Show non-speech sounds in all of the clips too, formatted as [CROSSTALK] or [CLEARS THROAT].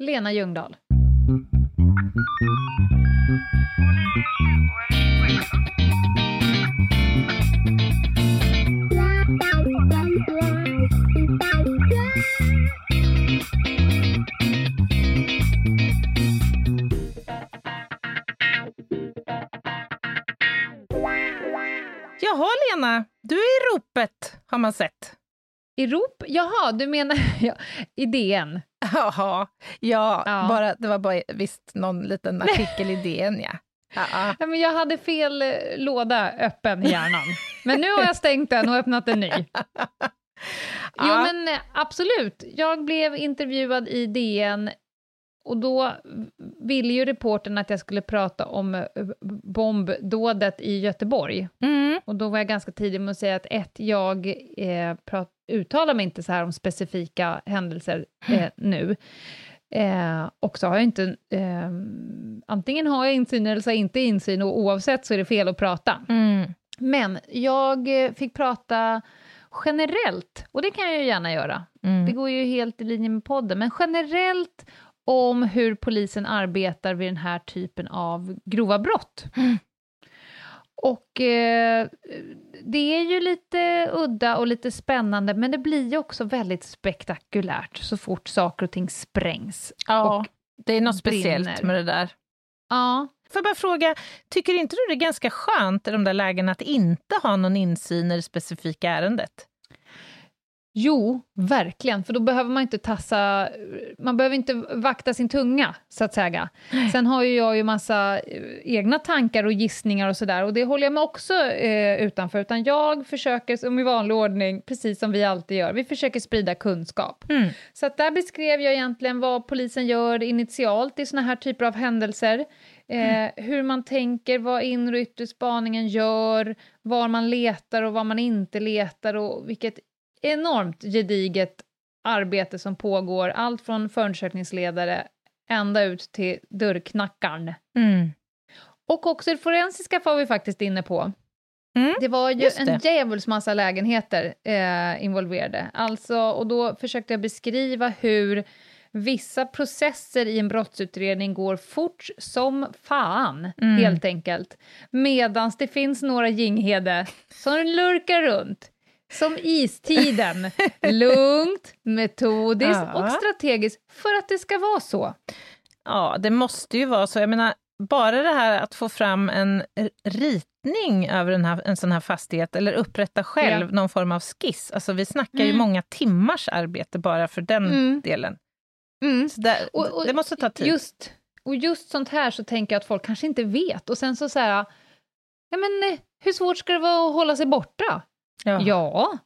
Lena Ljungdahl. Jaha Lena, du är i ropet har man sett. I rop? Jaha, du menar ja, [LAUGHS] i DN? Jaha, ja, Ja. Bara, det var bara visst någon liten [LAUGHS] artikel i DN ja. Ja, ja. Men jag hade fel eh, låda öppen i hjärnan. [LAUGHS] Men nu har jag stängt den och öppnat en ny. [LAUGHS] Jo, Ja. men eh, absolut. Jag blev intervjuad i DN och då ville ju reportern att jag skulle prata om eh, bombdådet i Göteborg. Mm. Och då var jag ganska tidig med att säga att ett, jag eh, prat, uttalar mig inte så här om specifika händelser eh, nu. Eh, och så har jag inte, eh, antingen har jag insyn eller så har jag inte insyn och oavsett så är det fel att prata. Mm. Men jag eh, fick prata generellt, och det kan jag ju gärna göra. Det Mm. går ju helt i linje med podden, men generellt om hur polisen arbetar vid den här typen av grova brott. Och eh, det är ju lite udda och lite spännande, men det blir ju också väldigt spektakulärt så fort saker och ting sprängs. Ja, det är något speciellt brinner. med det där. ja, Får jag bara fråga, tycker inte du det är ganska skönt i de där lägena att inte ha någon insyn i det specifika ärendet? Jo, verkligen, för då behöver man inte tassa, man behöver inte vakta sin tunga, så att säga. Sen har ju jag ju massa eh, egna tankar och gissningar och sådär, och det håller jag mig också eh, utanför, utan jag försöker, som i vanlig ordning, precis som vi alltid gör, vi försöker sprida kunskap. Mm. Så att där beskrev jag egentligen vad polisen gör initialt i såna här typer av händelser, eh, hur man tänker, vad inre och yttre spaningen gör, var man letar och var man inte letar och vilket enormt gediget arbete som pågår, allt från förundersökningsledare ända ut till dörrknackaren. Mm. Och också det forensiska var vi faktiskt inne på. Mm, Det var ju en det. djävulskt massa lägenheter eh, involverade. Alltså, och då försökte jag beskriva hur vissa processer i en brottsutredning går fort som fan, Mm. helt enkelt. Medan det finns några Jinghede som lurkar runt. Som istiden. [LAUGHS] Lugnt, metodiskt Ja. och strategiskt för att det ska vara så. Ja, det måste ju vara så. Jag menar, bara det här att få fram en ritning över här, en sån här fastighet, eller upprätta själv Ja. någon form av skiss. Alltså vi snackar ju Mm. många timmars arbete bara för den Mm. delen. Mm. Där, Och- och det måste ta tid. Just, och just sånt här så tänker jag att folk kanske inte vet. Och sen så säger ja men eh, hur svårt ska det vara att hålla sig borta? Ja. Ja,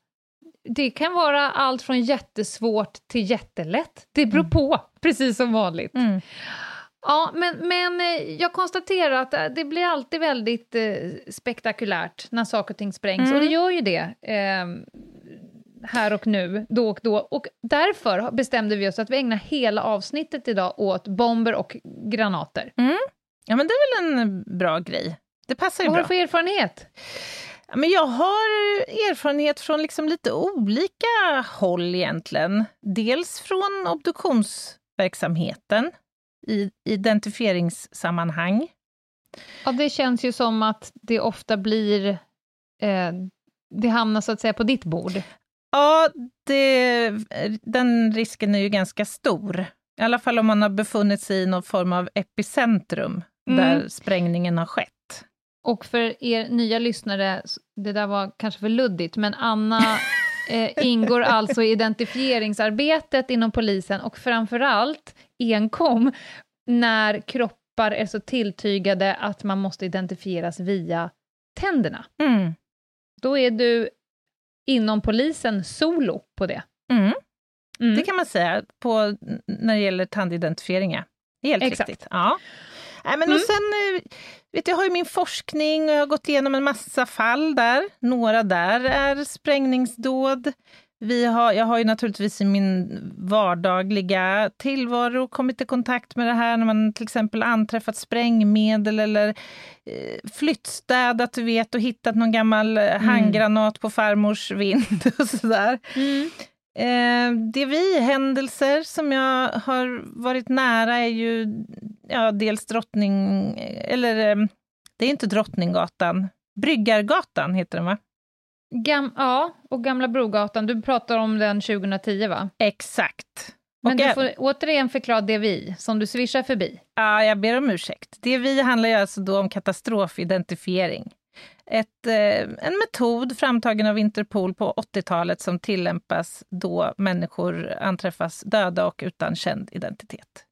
det kan vara allt från jättesvårt till jättelätt. Det beror Mm. på, precis som vanligt. Mm. Ja, men, men eh, jag konstaterar att eh, det blir alltid väldigt eh, spektakulärt när saker och ting sprängs, Mm. och det gör ju det. Eh, här och nu, då och då. Och därför bestämde vi oss att vi ägnar hela avsnittet idag åt bomber och granater. ja, men det är väl en bra grej. Det passar ju Vad har bra. du för erfarenhet? Men jag har erfarenhet från liksom lite olika håll egentligen. Dels från obduktionsverksamheten i identifieringssammanhang. Ja, det känns ju som att det ofta blir... Eh, det hamnar så att säga på ditt bord. Ja, det, den risken är ju ganska stor. I alla fall om man har befunnit sig i någon form av epicentrum Mm. där sprängningen har skett. Och för er nya lyssnare, det där var kanske för luddigt, men Anna [LAUGHS] eh, ingår alltså i identifieringsarbetet inom polisen och framförallt enkom när kroppar är så tilltygade att man måste identifieras via tänderna. Mm. Då är du inom polisen solo på det. Mm. Mm. Det kan man säga på, när det gäller tandidentifiering. ja. Helt Exakt. riktigt. Ja. Nej, men Mm. och sen, eh, vet jag har ju min forskning och jag har gått igenom en massa fall där. Några där är sprängningsdåd. Vi har, jag har ju naturligtvis i min vardagliga tillvaro kommit i kontakt med det här när man till exempel anträffat sprängmedel eller eh, flyttstädat, du vet, och hittat någon gammal eh, handgranat på farmors vind [LAUGHS] och sådär. Mm. Eh, DVI-händelser som jag har varit nära är ju ja, dels Drottning... Eller eh, det är inte Drottninggatan. Bryggargatan heter den, va? Gam ja, och Gamla Brogatan, du pratar om den 2010 va? Exakt. Men du får återigen förklara det vi, som du swishar förbi. Ja, jag ber om ursäkt. DVI handlar ju alltså då om katastrofidentifiering. Ett, eh, en metod framtagen av Interpol på 80-talet som tillämpas då människor anträffas döda och utan känd identitet.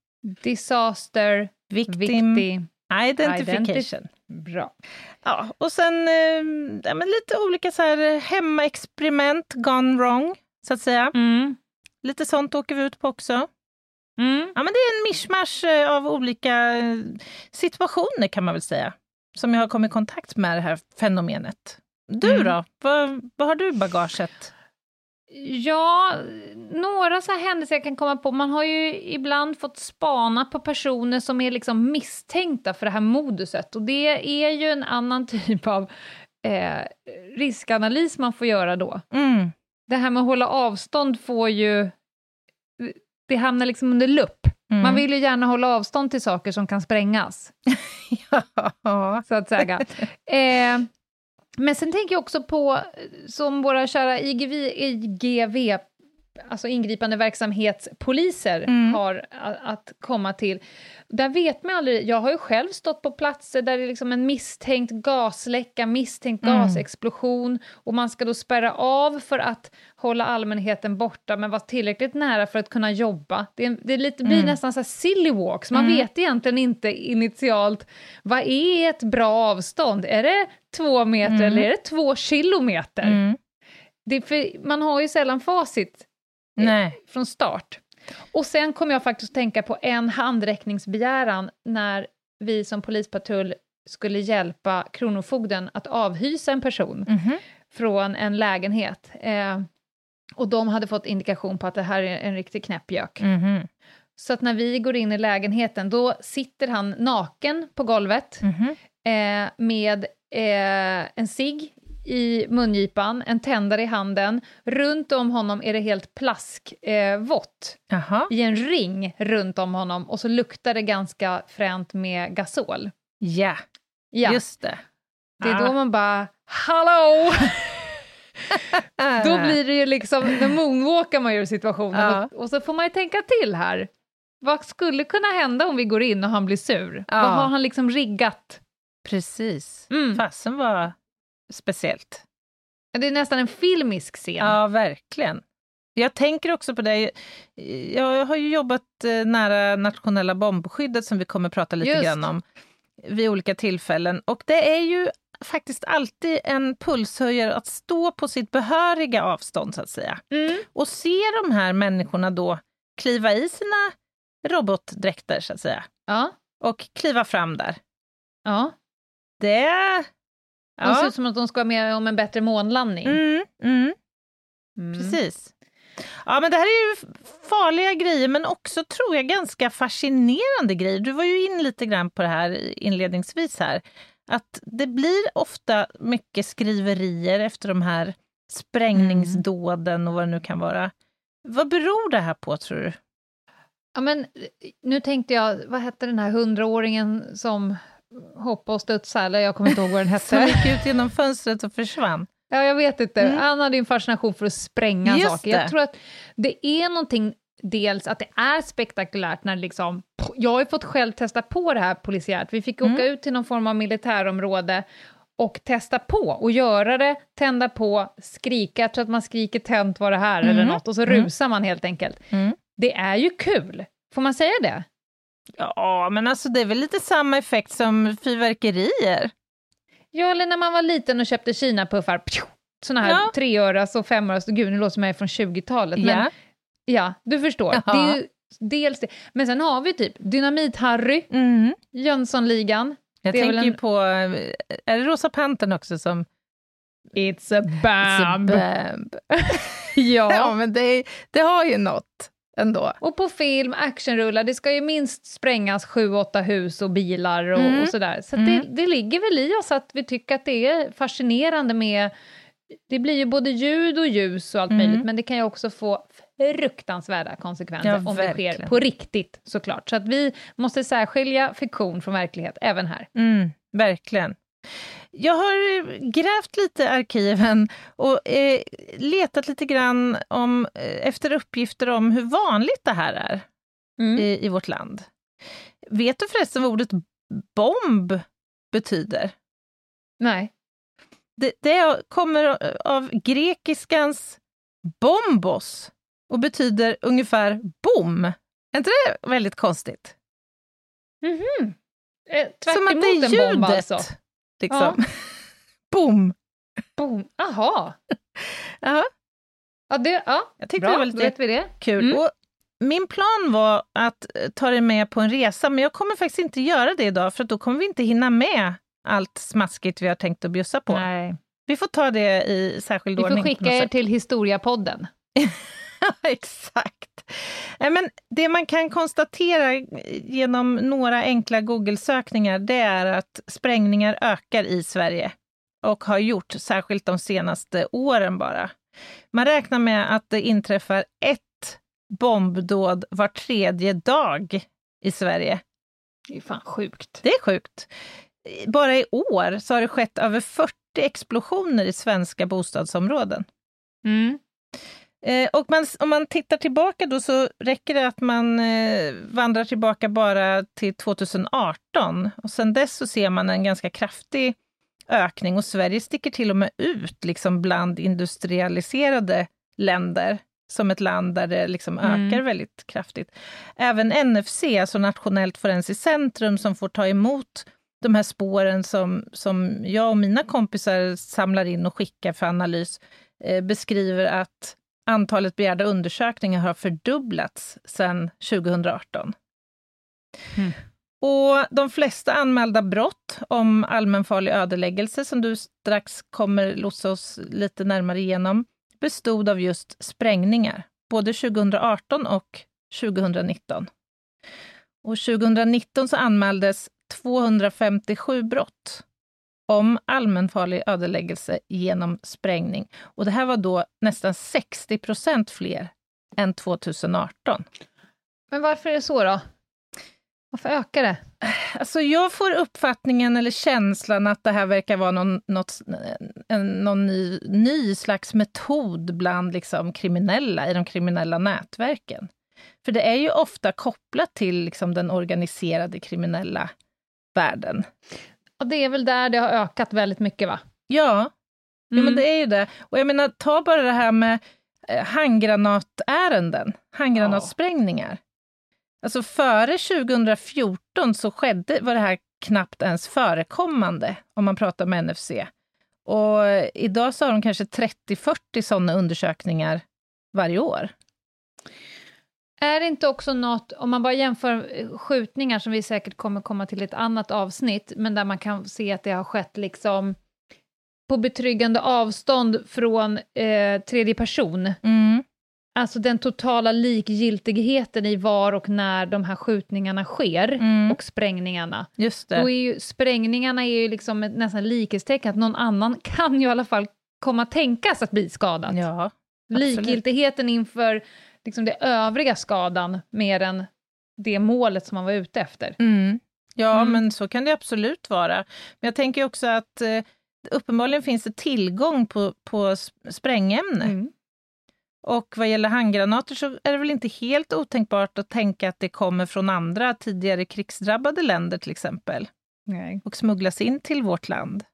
Disaster, Victim, victim, identification. bra. Ja, och sen eh, ja, lite olika så här hemmaexperiment gone wrong, så att säga. Mm. Lite sånt åker vi ut på också. Mm. Ja, men det är en mischmasch eh, av olika situationer kan man väl säga, som jag har kommit i kontakt med det här fenomenet. Du Mm. då? Vad, vad har du i bagaget? Ja, några så här händelser jag kan komma på. Man har ju ibland fått spana på personer som är liksom misstänkta för det här moduset. Och det är ju en annan [LAUGHS] typ av eh, riskanalys man får göra då. Mm. Det här med att hålla avstånd får ju... Det hamnar liksom under lupp. Mm. Man vill ju gärna hålla avstånd till saker som kan sprängas. [LAUGHS] ja. så att säga. [LAUGHS] eh, men sen tänker jag också på, som våra kära IGV, IGV alltså ingripande verksamhetspoliser Mm. har att komma till. Där vet man aldrig, jag har ju själv stått på platser där det är liksom en misstänkt gasläcka, misstänkt Mm. gasexplosion och man ska då spärra av för att hålla allmänheten borta men vara tillräckligt nära för att kunna jobba. Det, är, det är lite, blir Mm. nästan så silly walks, man Mm. vet egentligen inte initialt vad är ett bra avstånd? Är det två meter Mm. eller är det två kilometer? Mm. Det för, man har ju sällan facit Nej. från start. Och sen kom jag faktiskt att tänka på en handräckningsbegäran när vi som polispatrull skulle hjälpa Kronofogden att avhysa en person Mhm. från en lägenhet. Eh, och de hade fått indikation på att det här är en riktig knäppjök. Mhm. Så att när vi går in i lägenheten, då sitter han naken på golvet Mhm. eh, med eh, en cigg i mungipan, en tändare i handen. Runt om honom är det helt plaskvått eh, i en ring runt om honom och så luktar det ganska fränt med gasol. Ja, Ja, just det. det är Ah. då man bara “Hallå!” [LAUGHS] Då blir det ju liksom, då moonwalkar man ju ur situationen Ja. och, och så får man ju tänka till här. Vad skulle kunna hända om vi går in och han blir sur? Ja. Vad har han liksom riggat? Precis. Mm. Fasen var speciellt. Det är nästan en filmisk scen. Ja, verkligen. Jag tänker också på det. Jag har ju jobbat eh, nära nationella bombskyddet som vi kommer prata lite Just. grann om vid olika tillfällen. Och det är ju faktiskt alltid en pulshöjare att stå på sitt behöriga avstånd, så att säga. Mm. Och se de här människorna då kliva i sina robotdräkter, så att säga. Ja. Och kliva fram där. ja. Det... De ser Ja. ut som att de ska vara med om en bättre månlandning. Mm, mm. Mm. Precis. Ja, men det här är ju farliga grejer, men också tror jag ganska fascinerande grejer. Du var ju in lite grann på det här inledningsvis här. Att det blir ofta mycket skriverier efter de här sprängningsdåden och vad det nu kan vara. Vad beror det här på, tror du? Ja, men eh, nu tänkte jag, vad hette den här hundraåringen som hoppade och studsade, eller jag kommer inte ihåg vad den Som hette. [LAUGHS] gick ut genom fönstret och försvann. Ja, jag vet inte. Mm. Han hade en fascination för att spränga Just saker. Jag tror att det är någonting, dels att det är spektakulärt när liksom... Jag har ju fått själv testa på det här polisiärt. Vi fick Mm. åka ut till någon form av militärområde och testa på och göra det, tända på, skrika, jag tror att man skriker tänt var det här eller Mm. något och så Mm. rusar man helt enkelt. Mm. Det är ju kul, får man säga det? Ja, men alltså det är väl lite samma effekt som fyrverkerier? Ja, eller när man var liten och köpte Kina-puffar, såna här Ja. treöras och femöras, gud nu låter jag är från 20-talet, men Ja. Ja, du förstår. Ja. Det är ju dels det. Men sen har vi typ Dynamit-Harry, Mm. Jönssonligan. Jag tänker väl ju en- på, eh, är det Rosa Pantern också som... It's a It's a bamb. [LAUGHS] Ja. [LAUGHS] Ja, men det, det har ju något ändå. Och på film, actionrullar, det ska ju minst sprängas sju, åtta hus och bilar och, Mm. och sådär. Så Mm. det, det ligger väl i oss att vi tycker att det är fascinerande med... Det blir ju både ljud och ljus och allt Mm. möjligt, men det kan ju också få fruktansvärda konsekvenser Ja, om det sker verkligen. på riktigt såklart. Så att vi måste särskilja fiktion från verklighet även här. Mm, verkligen. Jag har eh, grävt lite i arkiven och eh, letat lite grann om, eh, efter uppgifter om hur vanligt det här är Mm. i, i vårt land. Vet du förresten vad ordet bomb betyder? Nej. Det, det kommer av grekiskans bombos och betyder ungefär bom. Är inte det väldigt konstigt? Mhm. Eh, tvärt Som att det är ljudet. bomb alltså. Liksom. [LAUGHS] Bom. Boom. Aha. [LAUGHS] Ja, Ja, det, ja. jag tyckte Bra, det var lite vet vi det. kul. Mm. Och min plan var att eh, ta dig med på en resa, men jag kommer faktiskt inte göra det idag, för då kommer vi inte hinna med allt smaskigt vi har tänkt att bjussa på. Nej. Vi får ta det i särskild Vi får ordning. på skicka något er till Historiapodden. [LAUGHS] [LAUGHS] Exakt. Nej, men det man kan konstatera genom några enkla Google-sökningar, det är att sprängningar ökar i Sverige och har gjort, särskilt de senaste åren bara. Man räknar med att det inträffar ett bombdåd var tredje dag i Sverige. Det är fan sjukt. Det är sjukt. Bara i år så har det skett över 40 explosioner i svenska bostadsområden. Mm. Eh, och man, om man tittar tillbaka då så räcker det att man eh, vandrar tillbaka bara till 2018. Och sen dess så ser man en ganska kraftig ökning och Sverige sticker till och med ut liksom bland industrialiserade länder som ett land där det liksom Mm. ökar väldigt kraftigt. Även NFC, alltså Nationellt forensiskt centrum, som får ta emot de här spåren som, som jag och mina kompisar samlar in och skickar för analys, eh, beskriver att antalet begärda undersökningar har fördubblats sedan 2018. Mm. Och de flesta anmälda brott om allmänfarlig ödeläggelse, som du strax kommer lotsa oss lite närmare igenom, bestod av just sprängningar, både 2018 och 2019. Och 2019 så anmäldes 257 brott om allmänfarlig ödeläggelse genom sprängning. Och det här var då nästan 60 procent fler än 2018. Men varför är det så då? Varför ökar det? Alltså jag får uppfattningen eller känslan att det här verkar vara någon, något, en, någon ny, ny slags metod bland liksom kriminella i de kriminella nätverken. För det är ju ofta kopplat till liksom den organiserade kriminella världen. Och det är väl där det har ökat väldigt mycket va? Ja, Mm. men det är ju det. Och jag menar, ta bara det här med eh, handgranatärenden, handgranatsprängningar. Alltså före 2014 så skedde, var det här knappt ens förekommande, om man pratar med NFC. Och eh, idag så har de kanske 30-40 sådana undersökningar varje år. Är det inte också något, om man bara jämför eh, skjutningar som vi säkert kommer komma till ett annat avsnitt, men där man kan se att det har skett liksom på betryggande avstånd från eh, tredje person. Mm. Alltså den totala likgiltigheten i var och när de här skjutningarna sker Mm. och sprängningarna. Just Då det. är ju sprängningarna är ju liksom ett nästan likhetstecken, att någon annan [LAUGHS] kan ju i alla fall komma tänkas att bli skadad. Ja, absolut. Likgiltigheten inför liksom det övriga skadan mer än det målet som man var ute efter. Mm. Ja, Mm. men så kan det absolut vara. Men jag tänker också att eh, uppenbarligen finns det tillgång på, på sprängämne. Mm. Och vad gäller handgranater så är det väl inte helt otänkbart att tänka att det kommer från andra tidigare krigsdrabbade länder till exempel Nej. och smugglas in till vårt land.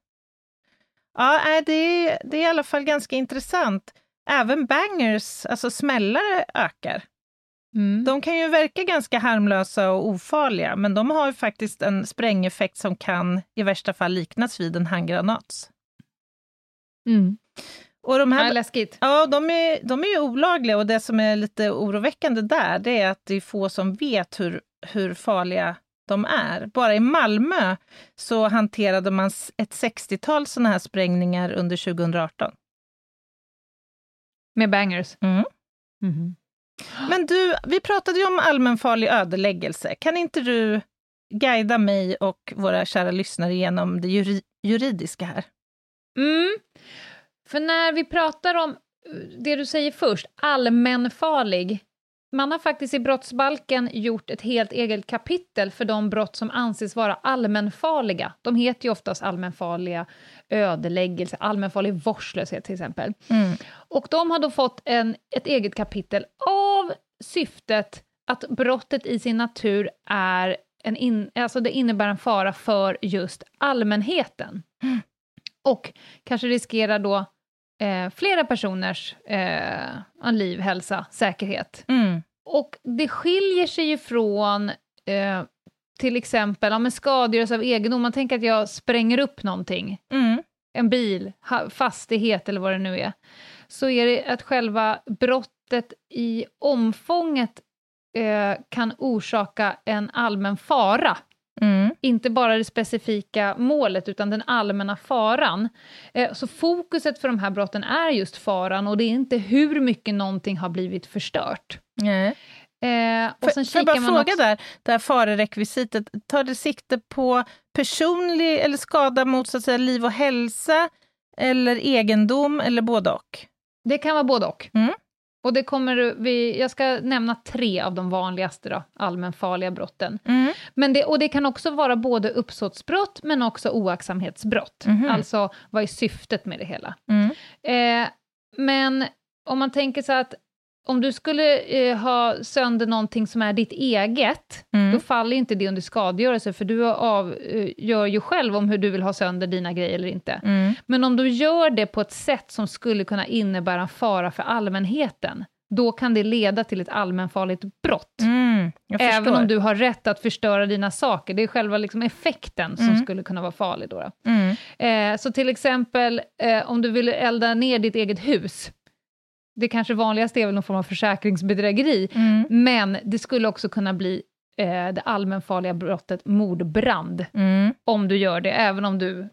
Ja, det, det är i alla fall ganska intressant. Även bangers, alltså smällare, ökar. Mm. De kan ju verka ganska harmlösa och ofarliga, men de har ju faktiskt en sprängeffekt som kan i värsta fall liknas vid en handgranats. Mm. Och de Ja, här, läskigt. ja, de är, de är ju olagliga och det som är lite oroväckande där, det är att det är få som vet hur, hur farliga de är. Bara i Malmö så hanterade man ett 60-tal sådana här sprängningar under 2018. Med bangers. Mm. Mhm. Men du, vi pratade ju om allmänfarlig ödeläggelse. Kan inte du guida mig och våra kära lyssnare genom det juri- juridiska här? Mm. För när vi pratar om eh, det du säger först, allmänfarlig, man har faktiskt i brottsbalken gjort ett helt eget kapitel för de brott som anses vara allmänfarliga. De heter ju oftast allmänfarliga ödeläggelse, allmänfarlig vårdslöshet till exempel. Mm. Och de har då fått en, ett eget kapitel av syftet att brottet i sin natur är en in, alltså det innebär en fara för just allmänheten. Och kanske riskerar då eh, flera personers eh, liv, hälsa, säkerhet. Mm. Och det skiljer sig ju från eh, till exempel ja, men skadegörelse av egendom. Man tänker att jag spränger upp någonting Mm. en bil, fastighet eller vad det nu är, så är det att själva brottet i omfånget eh, kan orsaka en allmän fara. Mm. Inte bara det specifika målet, utan den allmänna faran. Eh, så fokuset för de här brotten är just faran, och det är inte hur mycket någonting har blivit förstört. Nej. Eh, och sen jag bara fråga också- där, det här farerekvisitet, tar det sikte på personlig eller skada mot så att säga, liv och hälsa, eller egendom, eller både och? Det kan vara både och. Mm. Och det kommer vi, jag ska nämna tre av de vanligaste då, allmänfarliga brotten. Mm. Men det, och det kan också vara både uppsåtsbrott, men också oaktsamhetsbrott. Mhm. Alltså, vad är syftet med det hela? Mm. Eh, men om man tänker så att om du skulle eh, ha sönder någonting som är ditt eget, Mm. då faller inte det under skadegörelse, för du avgör ju själv om hur du vill ha sönder dina grejer eller inte. Mm. Men om du gör det på ett sätt som skulle kunna innebära en fara för allmänheten, då kan det leda till ett allmänfarligt brott. Mm. Även om du har rätt att förstöra dina saker. Det är själva liksom effekten som Mm. skulle kunna vara farlig. Då. då. Mm. Eh, så till exempel eh, om du vill elda ner ditt eget hus, det kanske vanligaste är väl någon form av försäkringsbedrägeri, Mm. men det skulle också kunna bli eh, det allmänfarliga brottet mordbrand, Mm. om du gör det, även om du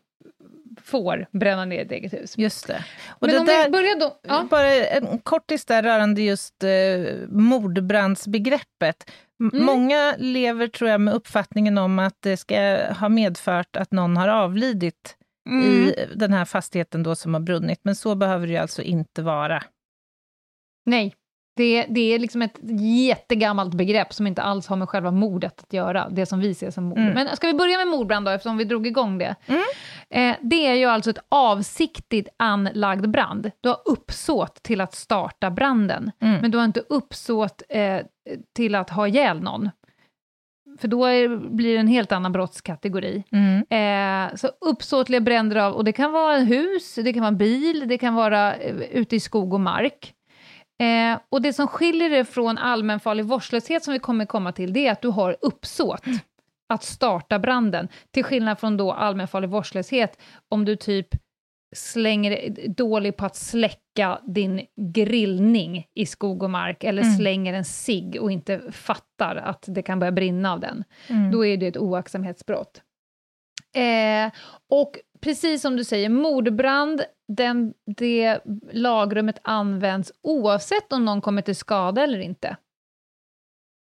får bränna ner ditt eget hus. Just det. Och Men det om där, vi börjar då... Ja. Bara en kortis där rörande just eh, mordbrandsbegreppet. Mm. Många lever, tror jag, med uppfattningen om att det ska ha medfört att någon har avlidit Mm. i den här fastigheten då som har brunnit, men så behöver det ju alltså inte vara. Nej, det, det är liksom ett jättegammalt begrepp som inte alls har med själva mordet att göra, det som vi ser som mord. Mm. Men ska vi börja med mordbrand då, eftersom vi drog igång det? Mm. Eh, det är ju alltså ett avsiktligt anlagd brand. Du har uppsåt till att starta branden, Mm. men du har inte uppsåt eh, till att ha ihjäl någon. För då är, blir det en helt annan brottskategori. Mm. Eh, så uppsåtliga bränder av, och det kan vara hus, det kan vara bil, det kan vara eh, ute i skog och mark. Eh, och det som skiljer det från allmänfarlig vårdslöshet som vi kommer komma till, det är att du har uppsåt att starta branden. Till skillnad från då allmänfarlig vårdslöshet, om du typ slänger, dålig på att släcka din grillning i skog och mark, eller Mm. slänger en cigg och inte fattar att det kan börja brinna av den Mm. då är det ett oaktsamhetsbrott. Eh, och precis som du säger, mordbrand, den, det lagrummet används oavsett om någon kommer till skada eller inte.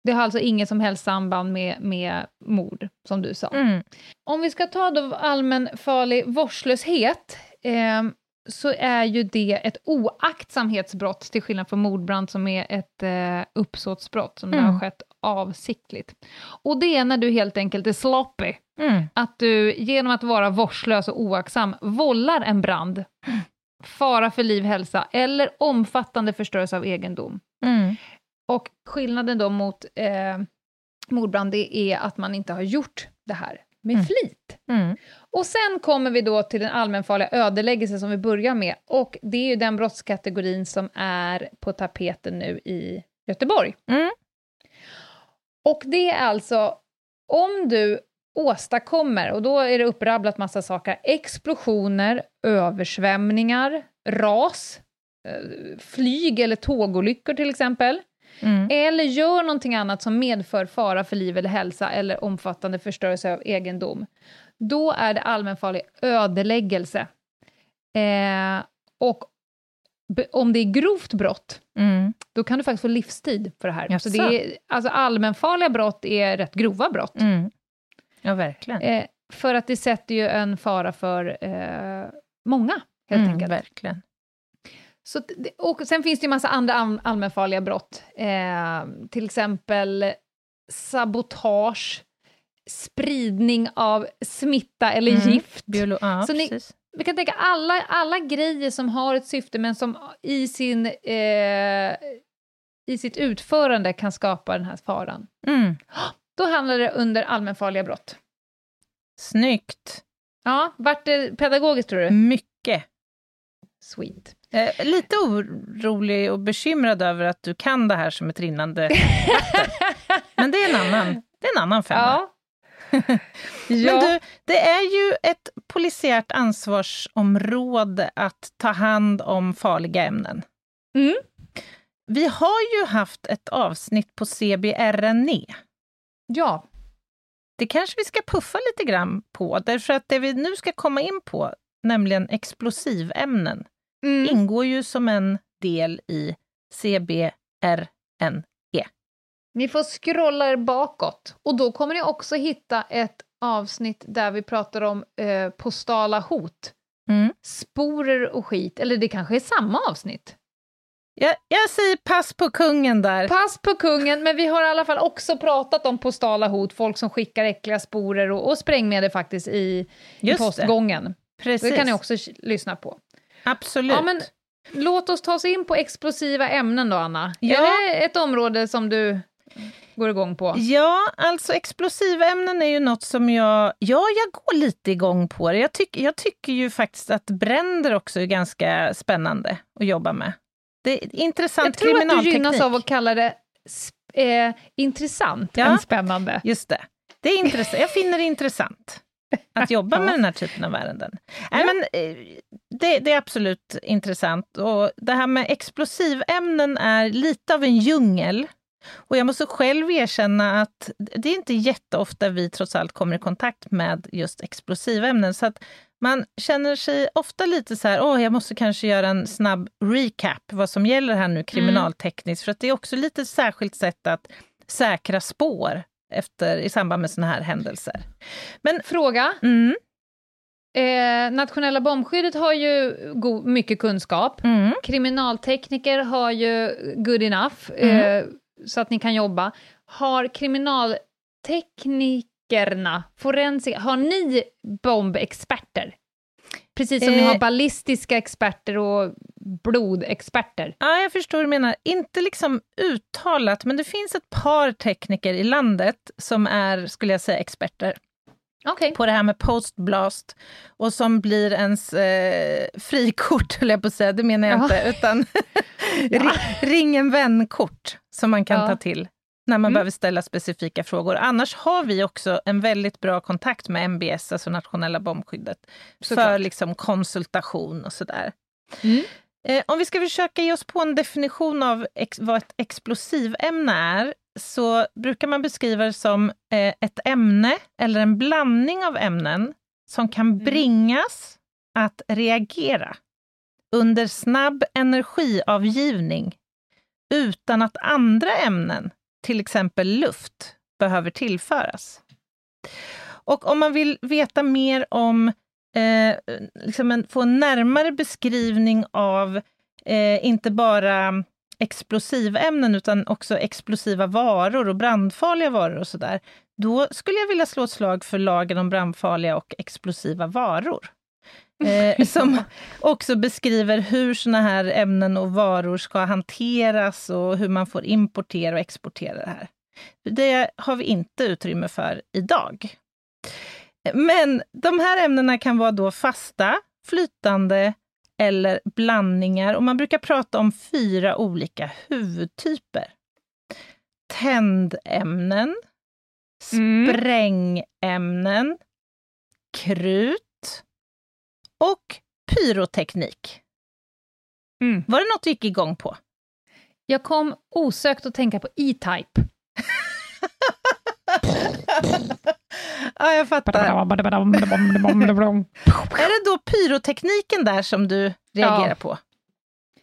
Det har alltså inget som helst samband med, med mord, som du sa. Mm. Om vi ska ta då allmänfarlig vårdslöshet, eh, så är ju det ett oaktsamhetsbrott, till skillnad från mordbrand som är ett eh, uppsåtsbrott, som Mm. har skett avsiktligt. Och det är när du helt enkelt är sloppy, Mm. att du genom att vara vårdslös och oaktsam vållar en brand, fara för liv, hälsa eller omfattande förstörelse av egendom. Mm. Och skillnaden då mot eh, mordbrand, det är att man inte har gjort det här med Mm. flit. Mm. Och sen kommer vi då till den allmänfarliga ödeläggelse som vi börjar med, och det är ju den brottskategorin som är på tapeten nu i Göteborg. Mm. Och det är alltså om du åstadkommer, och då är det upprabblat massa saker, explosioner, översvämningar, ras, eh, flyg eller tågolyckor till exempel, Mm. eller gör någonting annat som medför fara för liv eller hälsa eller omfattande förstörelse av egendom, då är det allmänfarlig ödeläggelse. Eh, och om det är grovt brott, Mm. då kan du faktiskt få livstid för det här. Jaså? Så det är, alltså allmänfarliga brott är rätt grova brott. Mm. Ja, verkligen. Eh, för att det sätter ju en fara för eh, många, helt Mm, enkelt. verkligen. Så, och sen finns det ju massa andra all, allmänfarliga brott. Eh, till exempel sabotage, spridning av smitta eller Mm. gift. Biolo- ja, Så ni- precis. Vi kan tänka alla, alla grejer som har ett syfte men som i, sin, eh, i sitt utförande kan skapa den här faran. Mm. Då handlar det under allmänfarliga brott. Snyggt. Ja, vart det pedagogiskt tror du? Mycket. Sweet. Eh, lite orolig och bekymrad över att du kan det här som ett rinnande vatten. [LAUGHS] Men det är en annan, det är en annan femma. Ja. Men du, det är ju ett polisiärt ansvarsområde att ta hand om farliga ämnen. Mm. Vi har ju haft ett avsnitt på CBRNE. ja. Det kanske vi ska puffa lite grann på, därför att det vi nu ska komma in på, nämligen explosivämnen, Mm. ingår ju som en del i CBRN. Ni får scrolla er bakåt och då kommer ni också hitta ett avsnitt där vi pratar om eh, postala hot. Mm. Sporer och skit, eller det kanske är samma avsnitt. Jag, jag säger pass på kungen där. Pass på kungen, men vi har i alla fall också pratat om postala hot, folk som skickar äckliga sporer och, och sprängmedel faktiskt i, i Just det. postgången. Precis. Det kan ni också lyssna på. Absolut. Ja, men låt oss ta oss in på explosiva ämnen då, Anna. Ja. Är det ett område som du går igång på? Ja, alltså explosivämnen är ju något som jag... Ja, jag går lite igång på det. Jag, tyck, jag tycker ju faktiskt att bränder också är ganska spännande att jobba med. Det är intressant Jag tror att du kriminalteknik. gynnas av att kalla det eh, intressant Ja. än spännande. Just det. det är intressant. Jag finner det intressant att [LAUGHS] jobba med den här typen av ärenden. Nej, men, eh, det, det är absolut intressant. Och det här med explosivämnen är lite av en djungel. Och jag måste själv erkänna att det är inte jätteofta vi trots allt kommer i kontakt med just explosivämnen. Så att man känner sig ofta lite så här, åh, jag måste kanske göra en snabb recap vad som gäller här nu kriminaltekniskt. För att det är också lite ett särskilt sätt att säkra spår efter, i samband med såna här händelser. Fråga. Mm, Eh, nationella bombskyddet har ju mycket kunskap. mm, Kriminaltekniker har ju good enough, Mm. eh, så att ni kan jobba. Har kriminalteknikerna, forensiker, har ni bombexperter? Precis som ni Eh. har ballistiska experter och blodexperter. Ja, jag förstår vad du menar. Inte liksom uttalat, men det finns ett par tekniker i landet som är, skulle jag säga, experter Okej. på det här med postblast och som blir ens eh, frikort, höll jag på att säga, det menar jag Ja. inte, utan [LAUGHS] ri- ring en vän-kort som man kan Ja. ta till när man Mm. behöver ställa specifika frågor. Annars har vi också en väldigt bra kontakt med MBS, alltså nationella bombskyddet, för Såklart. liksom konsultation och sådär. Mm. Eh, om vi ska försöka ge oss på en definition av vad ett explosivämne är, så brukar man beskriva det som eh, ett ämne eller en blandning av ämnen som kan bringas att reagera under snabb energiavgivning utan att andra ämnen, till exempel luft, behöver tillföras. Och om man vill veta mer om eh, liksom en, få en närmare beskrivning av eh, inte bara explosivämnen utan också explosiva varor och brandfarliga varor och sådär. Då skulle jag vilja slå ett slag för lagen om brandfarliga och explosiva varor. [LAUGHS] Eh, som också beskriver hur såna här ämnen och varor ska hanteras och hur man får importera och exportera det här. Det har vi inte utrymme för idag. Men de här ämnena kan vara då fasta, flytande eller blandningar. Och man brukar prata om fyra olika huvudtyper. Tändämnen, Mm. sprängämnen, krut och pyroteknik. Mm. Var det något du gick igång på? Jag kom osökt att tänka på E-Type. [LAUGHS] Ja, jag fattar. Är det då pyrotekniken där som du reagerar Ja. på?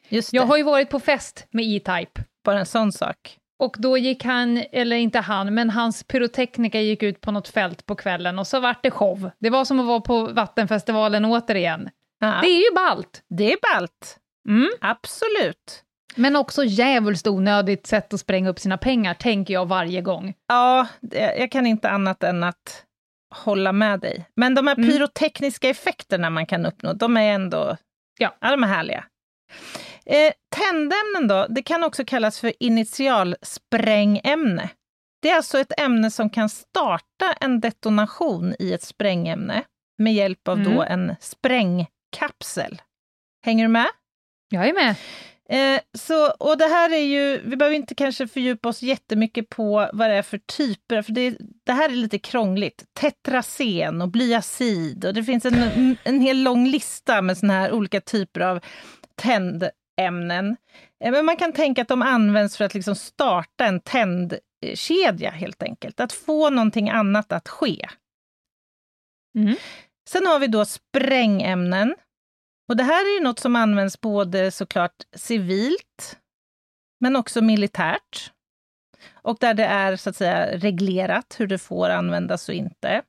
Just det, Jag har ju varit på fest med E-Type. bara en sån sak. Och då gick han, eller inte han, men hans pyrotekniker gick ut på något fält på kvällen och så vart det show. Det var som att vara på Vattenfestivalen återigen. Ja, Det är ju ballt. det är ballt. Mm. Absolut. Men också jävligt onödigt sätt att spränga upp sina pengar, tänker jag varje gång. Ja, jag kan inte annat än att hålla med dig. Men de här Mm. pyrotekniska effekterna man kan uppnå, de är ändå Ja. ja, de är härliga. Eh, tändämnen då, det kan också kallas för initialsprängämne. Det är alltså ett ämne som kan starta en detonation i ett sprängämne med hjälp av då en sprängkapsel. Hänger du med? Jag är med. Eh, så, och det här är ju, vi behöver inte kanske fördjupa oss jättemycket på vad det är för typer, för det, det här är lite krångligt. Tetrasen och blyacid och det finns en, en hel lång lista med såna här olika typer av tändämnen. Eh, men man kan tänka att de används för att liksom starta en tändkedja helt enkelt, att få någonting annat att ske. Mm. Sen har vi då sprängämnen. Och det här är ju något som används både såklart civilt, men också militärt. Och där det är så att säga reglerat hur det får användas och inte.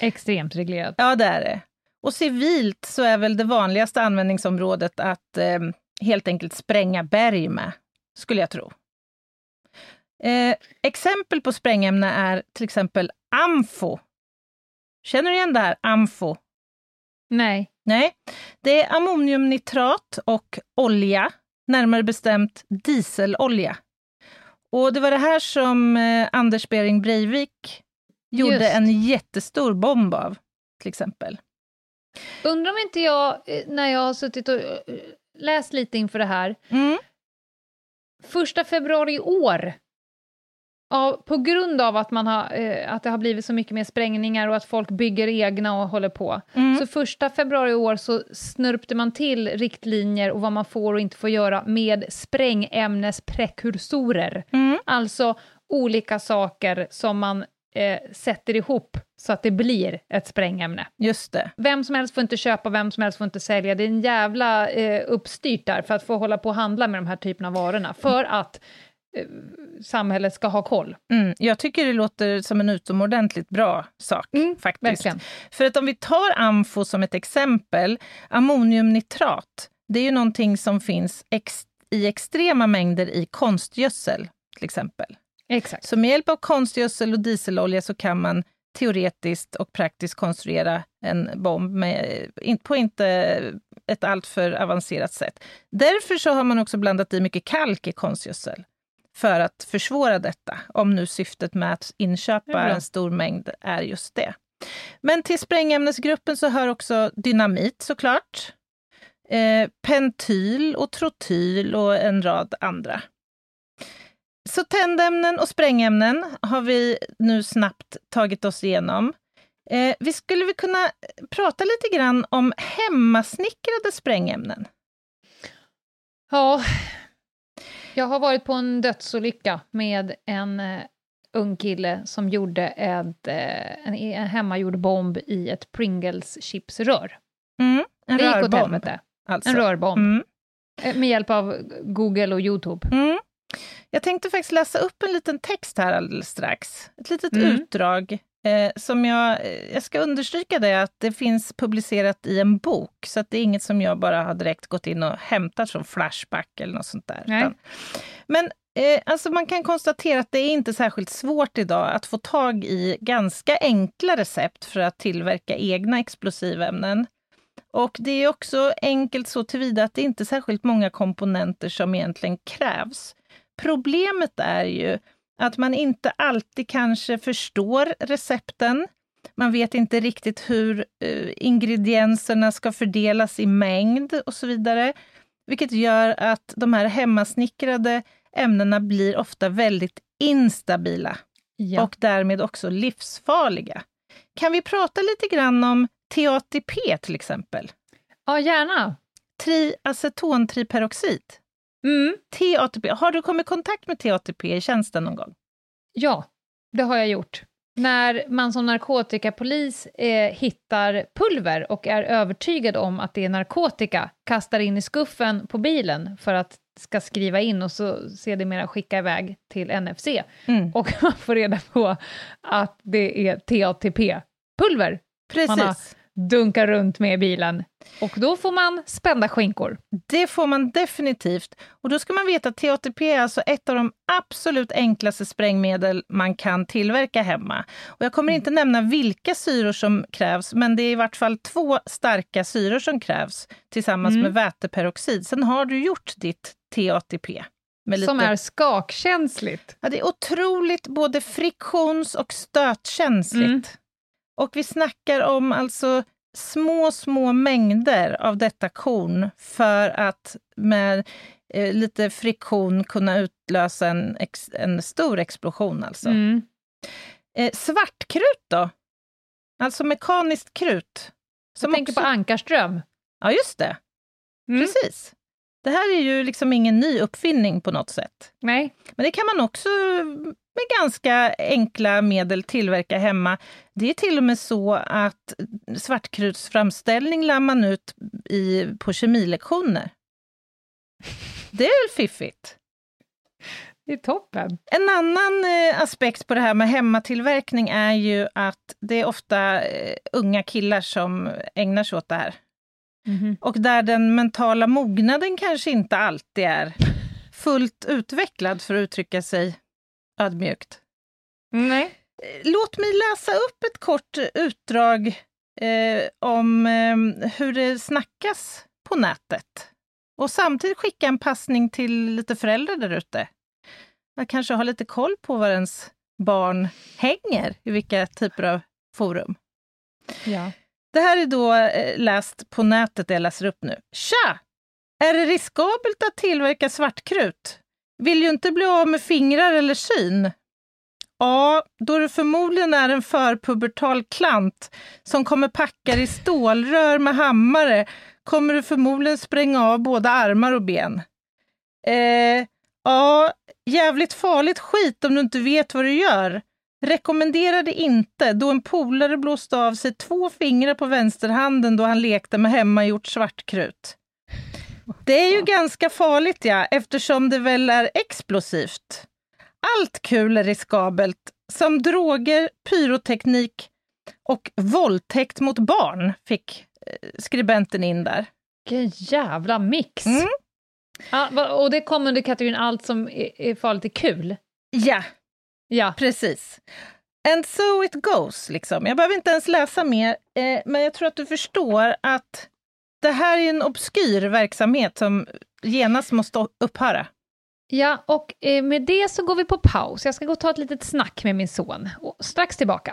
Extremt reglerat. Ja, det är det. Och civilt så är väl det vanligaste användningsområdet att eh, helt enkelt spränga berg med, skulle jag tro. Eh, exempel på sprängämne är till exempel amfo. Känner du igen det här, amfo? Nej. Nej, det är ammoniumnitrat och olja, närmare bestämt dieselolja. Och det var det här som eh, Anders Behring Breivik gjorde Just. en jättestor bomb av, till exempel. Undrar om inte jag, eh, när jag har suttit och eh, läst lite inför det här, Mm. första februari i år, ja, på grund av att, man har, eh, att det har blivit så mycket mer sprängningar och att folk bygger egna och håller på, Mm. så första februari i år så snörpte man till riktlinjer och vad man får och inte får göra med sprängämnesprekursorer. Mm. Alltså olika saker som man eh, sätter ihop så att det blir ett sprängämne. Just det. Vem som helst får inte köpa, vem som helst får inte sälja. Det är en jävla eh, uppstyrt där för att få hålla på och handla med de här typerna av varorna. För att samhället ska ha koll. Mm. Jag tycker det låter som en utomordentligt bra sak, faktiskt. verkligen. För att om vi tar amfo som ett exempel, ammoniumnitrat, det är ju någonting som finns ex i extrema mängder i konstgödsel, till exempel. Exakt. Så med hjälp av konstgödsel och dieselolja så kan man teoretiskt och praktiskt konstruera en bomb med, på inte ett alltför avancerat sätt. Därför så har man också blandat i mycket kalk i konstgödsel för att försvåra detta, om nu syftet med att inköpa en stor mängd är just det. Men till sprängämnesgruppen så hör också dynamit såklart, eh, pentyl och trotyl och en rad andra. Så tändämnen och sprängämnen har vi nu snabbt tagit oss igenom. Eh, vi skulle väl kunna prata lite grann om hemmasnickrade sprängämnen. Ja, jag har varit på en dödsolycka med en eh, ung kille som gjorde ett, eh, en, en hemmagjord bomb i ett Pringles-chipsrör. Mm, en Det gick åt helvete. alltså. En rörbomb. Mm. Eh, Med hjälp av Google och Youtube. Mm. Jag tänkte faktiskt läsa upp en liten text här alldeles strax. Ett litet Mm. utdrag eh, som jag, eh, jag ska understryka det att det finns publicerat i en bok, så det är inget som jag bara har direkt gått in och hämtat från Flashback eller något sånt där. Utan- Men eh, alltså man kan konstatera att det är inte särskilt svårt idag att få tag i ganska enkla recept för att tillverka egna explosivämnen. Och det är också enkelt så tillvida att det inte är särskilt många komponenter som egentligen krävs. Problemet är ju att man inte alltid kanske förstår recepten. Man vet inte riktigt hur eh, ingredienserna ska fördelas i mängd och så vidare. Vilket gör att de här hemmasnickrade ämnena blir ofta väldigt instabila Ja. och därmed också livsfarliga. Kan vi prata lite grann om TATP till exempel? ja, gärna. triacetontriperoxid. Mm. TATP. Har du kommit i kontakt med TATP i tjänsten någon gång? Ja, det har jag gjort. När man som narkotikapolis eh, hittar pulver och är övertygad om att det är narkotika, kastar in i skuffen på bilen för att ska skriva in och så sedermera skicka iväg till NFC. Mm. Och [LAUGHS] man får reda på att det är TATP-pulver man har. Dunkar runt med i bilen. Och då får man spända skinkor. Det får man definitivt. Och då ska man veta att TATP är alltså ett av de absolut enklaste sprängmedel man kan tillverka hemma. Och jag kommer inte nämna vilka syror som krävs, men det är i vart fall två starka syror som krävs tillsammans Mm. med väteperoxid. Sen har du gjort ditt TATP. Med Som lite- är skakkänsligt. Ja, det är otroligt både friktions och stötkänsligt. Mm. Och vi snackar om alltså små, små mängder av detta korn för att med eh, lite friktion kunna utlösa en, ex, en stor explosion. Alltså. Mm. Eh, svartkrut då? Alltså mekaniskt krut. Jag tänker på Ankarström. Ja, just det. Mm. Precis. Det här är ju liksom ingen ny uppfinning på något sätt. Nej. Men det kan man också med ganska enkla medel tillverka hemma. Det är till och med så att svartkrutsframställning lär man ut i, på kemilektioner. Det är väl fiffigt? Det är toppen. En annan eh, aspekt på det här med hemmatillverkning är ju att det är ofta eh, unga killar som ägnar sig åt det här. Mhm. Och där den mentala mognaden kanske inte alltid är fullt utvecklad, för att uttrycka sig ödmjukt. Nej. Eh, Låt mig läsa upp ett kort utdrag eh, om eh, hur det snackas på nätet. Och samtidigt skicka en passning till lite föräldrar där ute. Man kanske har lite koll på var ens barn hänger, i vilka typer av forum. Ja. Det här är då eh, läst på nätet, det jag läser upp nu. Tja! Är det riskabelt att tillverka svartkrut? Vill ju inte bli av med fingrar eller syn. Ja, då det förmodligen är en förpubertal klant som kommer packa i stålrör med hammare kommer du förmodligen spränga av både armar och ben. Eh, ja, jävligt farligt skit om du inte vet vad du gör. Rekommenderar det inte då en polare blåste av sig två fingrar på vänsterhanden då han lekte med hemmagjort svartkrut. Det är ju ganska farligt ja, eftersom det väl är explosivt. Allt kul är riskabelt, som droger, pyroteknik och våldtäkt mot barn, fick eh, skribenten in där. Vilken jävla mix! Mm. Ja, och det kommer under kategorin allt som är, är farligt är kul. Ja, Ja. precis. And so it goes, liksom. Jag behöver inte ens läsa mer, eh, men jag tror att du förstår att det här är en obskyr verksamhet som genast måste upphöra. Ja, och eh, med det så går vi på paus. Jag ska gå och ta ett litet snack med min son. Och strax tillbaka.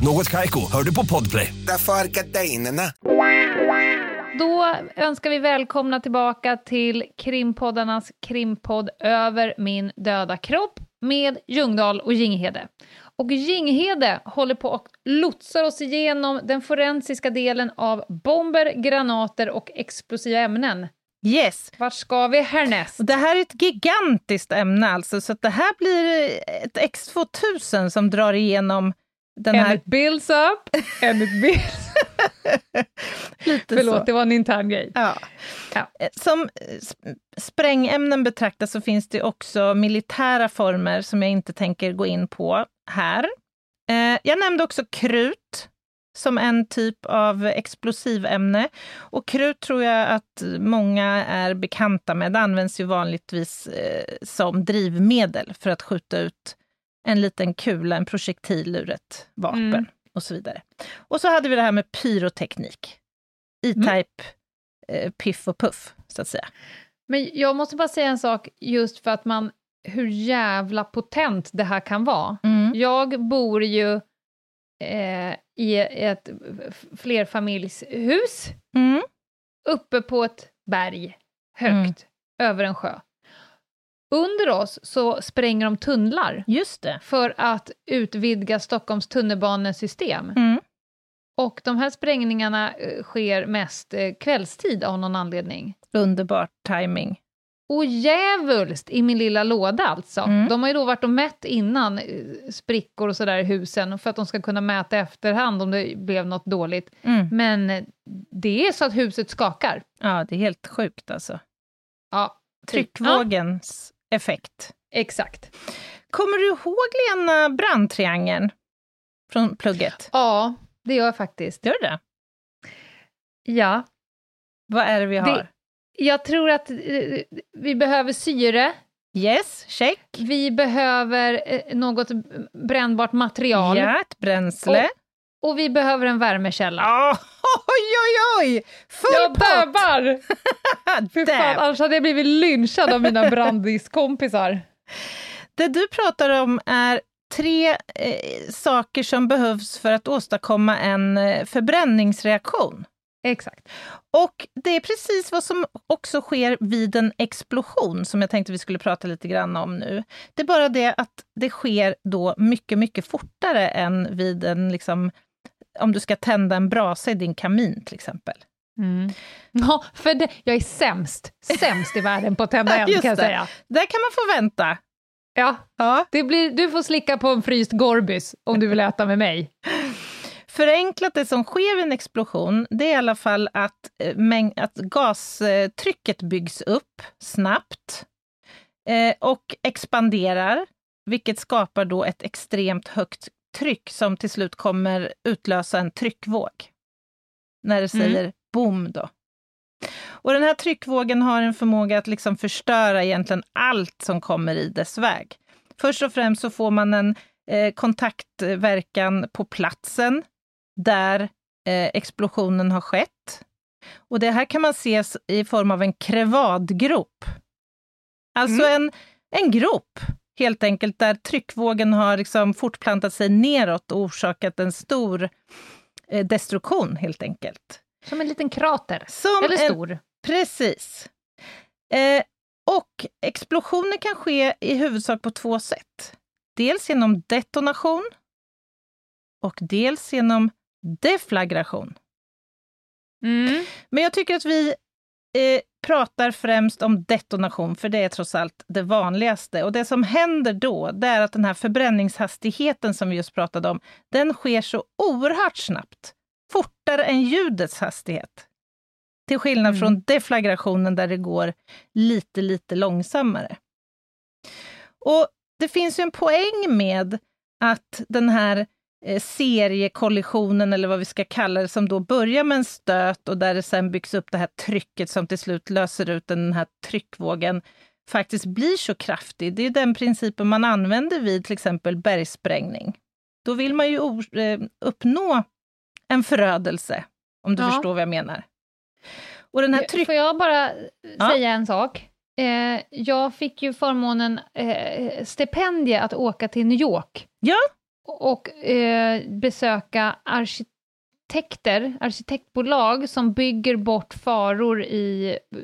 Något Kaiko, hör du på Podplay. Därför är gardinerna. Då önskar vi välkomna tillbaka till krimpoddarnas krimpodd Över min döda kropp med Ljungdahl och Ginghede. Och Ginghede håller på och lotsar oss igenom den forensiska delen av bomber, granater och explosiva ämnen. Yes. Vart ska vi härnäst? Det här är ett gigantiskt ämne alltså, så att det här blir ett X2000 som drar igenom den And här... it builds up, and [LAUGHS] it builds... [LAUGHS] Lite Förlåt, så. det var en intern grej. Ja. Ja. Eh, Som eh, sp- sprängämnen betraktas så finns det också militära former som jag inte tänker gå in på här. Eh, Jag nämnde också krut som en typ av explosivämne. Och krut tror jag att många är bekanta med. Det används ju vanligtvis som drivmedel för att skjuta ut en liten kula, en projektil ur ett vapen Mm. och så vidare. Och så hade vi det här med pyroteknik. E-Type, eh, piff och puff, så att säga. Men jag måste bara säga en sak, just för att man, hur jävla potent det här kan vara. Mm. Jag bor ju eh, i ett flerfamiljshus Mm. uppe på ett berg, högt, över en sjö. Under oss så spränger de tunnlar Just det. för att utvidga Stockholms tunnelbanesystem. Mm. Och de här sprängningarna eh, sker mest eh, kvällstid av någon anledning. Underbart timing. Och djävulskt i min lilla låda alltså. Mm. De har ju då varit och mätt innan eh, sprickor och sådär i husen för att de ska kunna mäta efterhand om det blev något dåligt. Mm. Men det är så att huset skakar. Ja, det är helt sjukt alltså. Ja, Tryckvågens effekt. Exakt. Kommer du ihåg Lena brandtriangeln från plugget? Ja, det gör jag faktiskt. Gör du det? Ja. Vad är det vi har? Det, jag tror att eh, vi behöver syre. Yes, check. Vi behöver eh, något brännbart material. Ja, ett bränsle. Och, och vi behöver en värmekälla. Oh, oj, oj, oj! Full jag pott! bävar! [LAUGHS] Fy fan, annars hade jag blivit lynchad av mina brandiskompisar. Det du pratar om är tre eh, saker som behövs för att åstadkomma en eh, förbränningsreaktion. Exakt. Och det är precis vad som också sker vid en explosion, som jag tänkte vi skulle prata lite grann om nu. Det är bara det att det sker då mycket, mycket fortare än vid en, liksom, om du ska tända en brasa i din kamin till exempel. Mm. Ja, för det, jag är sämst, sämst i världen på att tända [LAUGHS] eld kan jag det. säga. Där kan man få vänta. Ja, Ja. det blir, du får slicka på en fryst Gorbis om du vill äta med mig. [LAUGHS] Förenklat, det som sker vid en explosion, det är i alla fall att, eh, mäng- att gastrycket byggs upp snabbt eh, och expanderar, vilket skapar då ett extremt högt tryck som till slut kommer utlösa en tryckvåg. När det Mm. säger boom då. Och den här tryckvågen har en förmåga att liksom förstöra egentligen allt som kommer i dess väg. Först och främst så får man en eh, kontaktverkan på platsen där eh, explosionen har skett. Och det här kan man se i form av en krevadgrop. Alltså en, en grop, helt enkelt, där tryckvågen har liksom fortplantat sig neråt och orsakat en stor eh, destruktion, helt enkelt. Som en liten krater. Som Eller en- stor. Precis. Eh, och explosioner kan ske i huvudsak på två sätt. Dels genom detonation och dels genom deflagration. Mm. Men jag tycker att vi eh, pratar främst om detonation, för det är trots allt det vanligaste. Och det som händer då, det är att den här förbränningshastigheten som vi just pratade om, den sker så oerhört snabbt. Fortare än ljudets hastighet. Till skillnad Mm. från deflagrationen där det går lite, lite långsammare. Och det finns ju en poäng med att den här seriekollisionen, eller vad vi ska kalla det, som då börjar med en stöt och där det sen byggs upp det här trycket som till slut löser ut den här tryckvågen, faktiskt blir så kraftig. Det är den principen man använder vid till exempel bergsprängning. Då vill man ju eh, uppnå en förödelse, om du Ja. förstår vad jag menar. Och den här tryck... Får jag bara Ja. säga en sak? Eh, jag fick ju förmånen eh, stipendie att åka till New York Ja, och eh, besöka arkitekter, arkitektbolag som bygger bort faror i eh,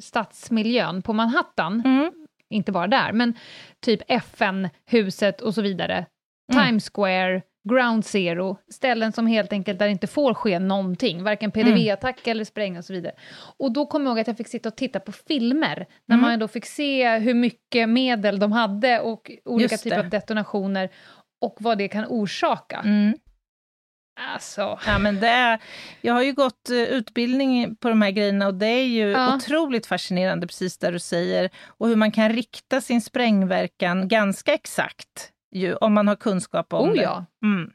stadsmiljön på Manhattan. mm. Inte bara där, men typ FN-huset och så vidare. Mm. Times Square, Ground Zero, ställen som helt enkelt där det inte får ske någonting, varken PDV-attack eller sprängning och så vidare. Och då kommer jag ihåg att jag fick sitta och titta på filmer, när Mm. man då fick se hur mycket medel de hade och olika typer av detonationer och vad det kan orsaka. Mm. Alltså, Ja, men det är, jag har ju gått eh, utbildning på de här grejerna och det är ju Ja. otroligt fascinerande, precis där du säger. Och hur man kan rikta sin sprängverkan ganska exakt, ju, om man har kunskap om oh det. ja. Mm.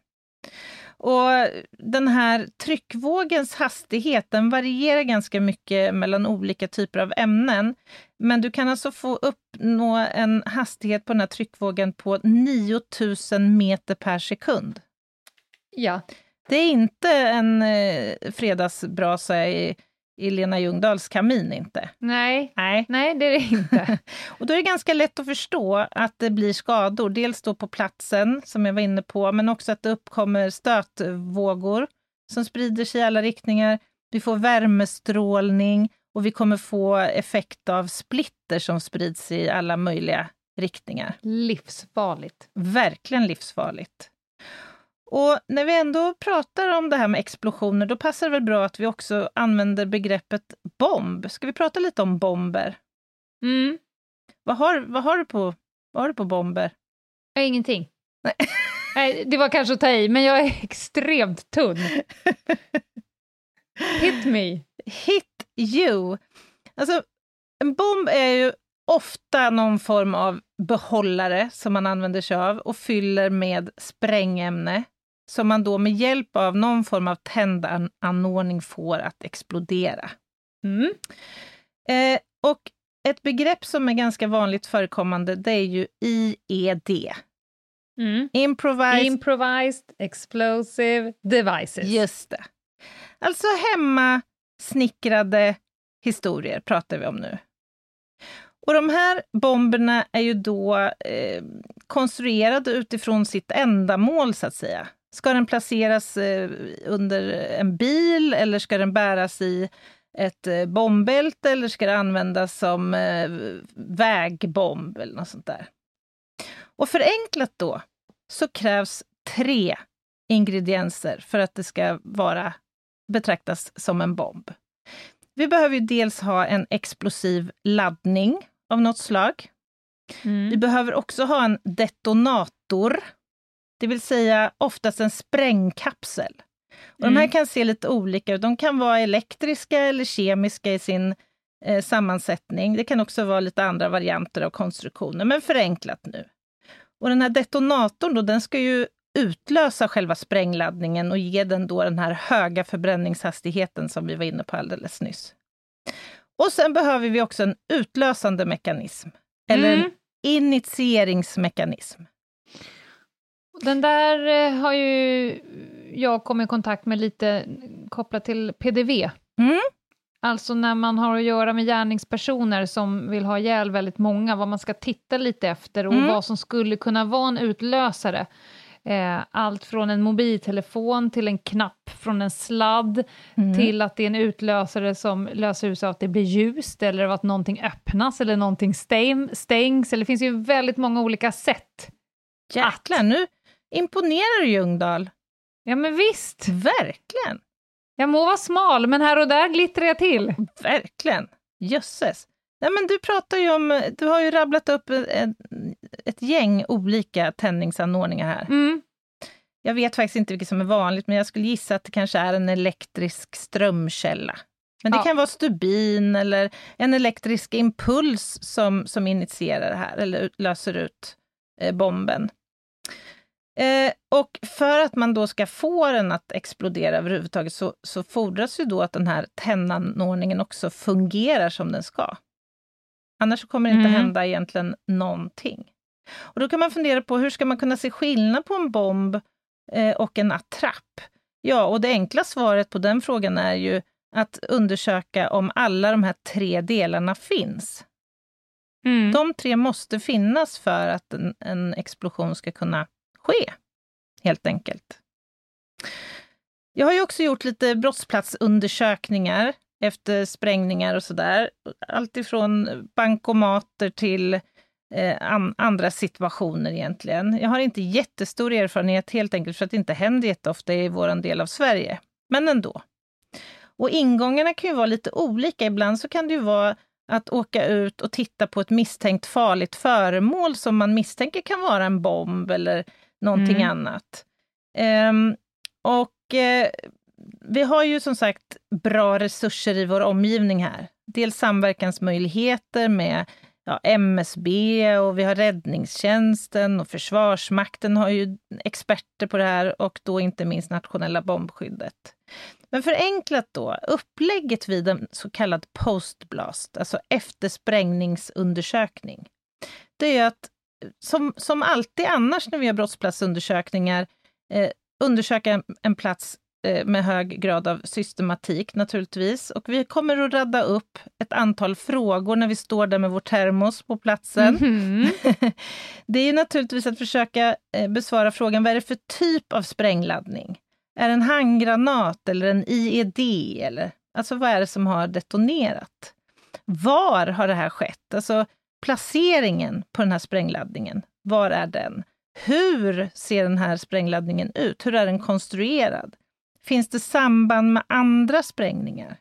Och den här tryckvågens hastighet, den varierar ganska mycket mellan olika typer av ämnen. Men du kan alltså få uppnå en hastighet på den här tryckvågen på 9000 meter per sekund. Ja, Det är inte en eh, fredagsbrasa i, i Lena Ljungdahls kamin inte. Nej. Nej. Nej, det är det inte. [LAUGHS] och då är det ganska lätt att förstå att det blir skador. Dels då på platsen, som jag var inne på, men också att det uppkommer stötvågor som sprider sig i alla riktningar. Vi får värmestrålning och vi kommer få effekt av splitter som sprids i alla möjliga riktningar. Livsfarligt. Verkligen livsfarligt. Och när vi ändå pratar om det här med explosioner, då passar det väl bra att vi också använder begreppet bomb. Ska vi prata lite om bomber? Mm. Vad har, vad har, du, på, vad har du på bomber? Jag har ingenting. Nej. [LAUGHS] Nej, det var kanske att ta i, men jag är extremt tunn. [LAUGHS] Hit me. Hit you. Alltså, en bomb är ju ofta någon form av behållare som man använder sig av och fyller med sprängämne som man då med hjälp av någon form av tändanordning får att explodera. Mm. Eh, och ett begrepp som är ganska vanligt förekommande det är ju IED. Mm. Improvised... Improvised Explosive Devices. Just det. Alltså hemmasnickrade historier pratar vi om nu. Och de här bomberna är ju då eh, konstruerade utifrån sitt ändamål, så att säga. Ska den placeras eh, under en bil eller ska den bäras i ett eh, bombbälte eller ska det användas som eh, vägbomb eller något sånt där? Och förenklat då så krävs tre ingredienser för att det ska vara betraktas som en bomb. Vi behöver ju dels ha en explosiv laddning av något slag. Mm. Vi behöver också ha en detonator, det vill säga oftast en sprängkapsel. Och Mm. De här kan se lite olika ut. De kan vara elektriska eller kemiska i sin eh, sammansättning. Det kan också vara lite andra varianter av konstruktioner, men förenklat nu. Och den här detonatorn då, den ska ju utlösa själva sprängladdningen och ge den då den här höga förbränningshastigheten som vi var inne på alldeles nyss. Och sen behöver vi också en utlösande mekanism, eller Mm. en initieringsmekanism. Den där eh, har ju jag kommit i kontakt med lite kopplat till PDV. Mm. Alltså när man har att göra med gärningspersoner som vill ha ihjäl väldigt många, vad man ska titta lite efter och Mm. vad som skulle kunna vara en utlösare. Eh, allt från en mobiltelefon till en knapp från en sladd Mm. till att det är en utlösare som löser ut så att det blir ljust eller att någonting öppnas eller någonting stäng, stängs. Eller det finns ju väldigt många olika sätt. Jäklar, nu imponerar du Ljungdahl. Ja men visst, Verkligen, jag må vara smal men här och där glittrar jag till. verkligen. Jösses. Nej, men du pratar ju om, du har ju rabblat upp ett, ett gäng olika tändningsanordningar här. Mm. Jag vet faktiskt inte vilket som är vanligt, men jag skulle gissa att det kanske är en elektrisk strömkälla. Men det Ja. kan vara stubin eller en elektrisk impuls som, som initierar det här, eller löser ut eh, bomben. Eh, och för att man då ska få den att explodera överhuvudtaget så, så fordras ju då att den här tändanordningen också fungerar som den ska. Annars kommer det inte Mm. hända egentligen någonting. Och då kan man fundera på hur ska man kunna se skillnad på en bomb eh, och en attrapp? Ja, och det enkla svaret på den frågan är ju att undersöka om alla de här tre delarna finns. Mm. De tre måste finnas för att en, en explosion ska kunna ske, helt enkelt. Jag har ju också gjort lite brottsplatsundersökningar efter sprängningar och sådär. Alltifrån bankomater till eh, an, andra situationer egentligen. Jag har inte jättestor erfarenhet helt enkelt för att det inte händer jätteofta i vår del av Sverige. Men ändå. Och ingångarna kan ju vara lite olika. Ibland så kan det ju vara att åka ut och titta på ett misstänkt farligt föremål som man misstänker kan vara en bomb eller någonting Mm. annat. Ehm, och eh, vi har ju som sagt bra resurser i vår omgivning här. Dels samverkansmöjligheter med ja, MSB och vi har räddningstjänsten och Försvarsmakten har ju experter på det här och då inte minst nationella bombskyddet. Men förenklat då, upplägget vid en så kallad postblast, alltså eftersprängningsundersökning, det är att som, som alltid annars när vi har brottsplatsundersökningar, eh, undersöka en, en plats eh, med hög grad av systematik naturligtvis. Och vi kommer att radda upp ett antal frågor när vi står där med vår termos på platsen. Mhm. [LAUGHS] det är naturligtvis att försöka eh, besvara frågan, vad är det för typ av sprängladdning? Är det en handgranat eller en IED? Eller, alltså vad är det som har detonerat? Var har det här skett? Alltså placeringen på den här sprängladdningen, var är den? Hur ser den här sprängladdningen ut? Hur är den konstruerad? Finns det samband med andra sprängningar?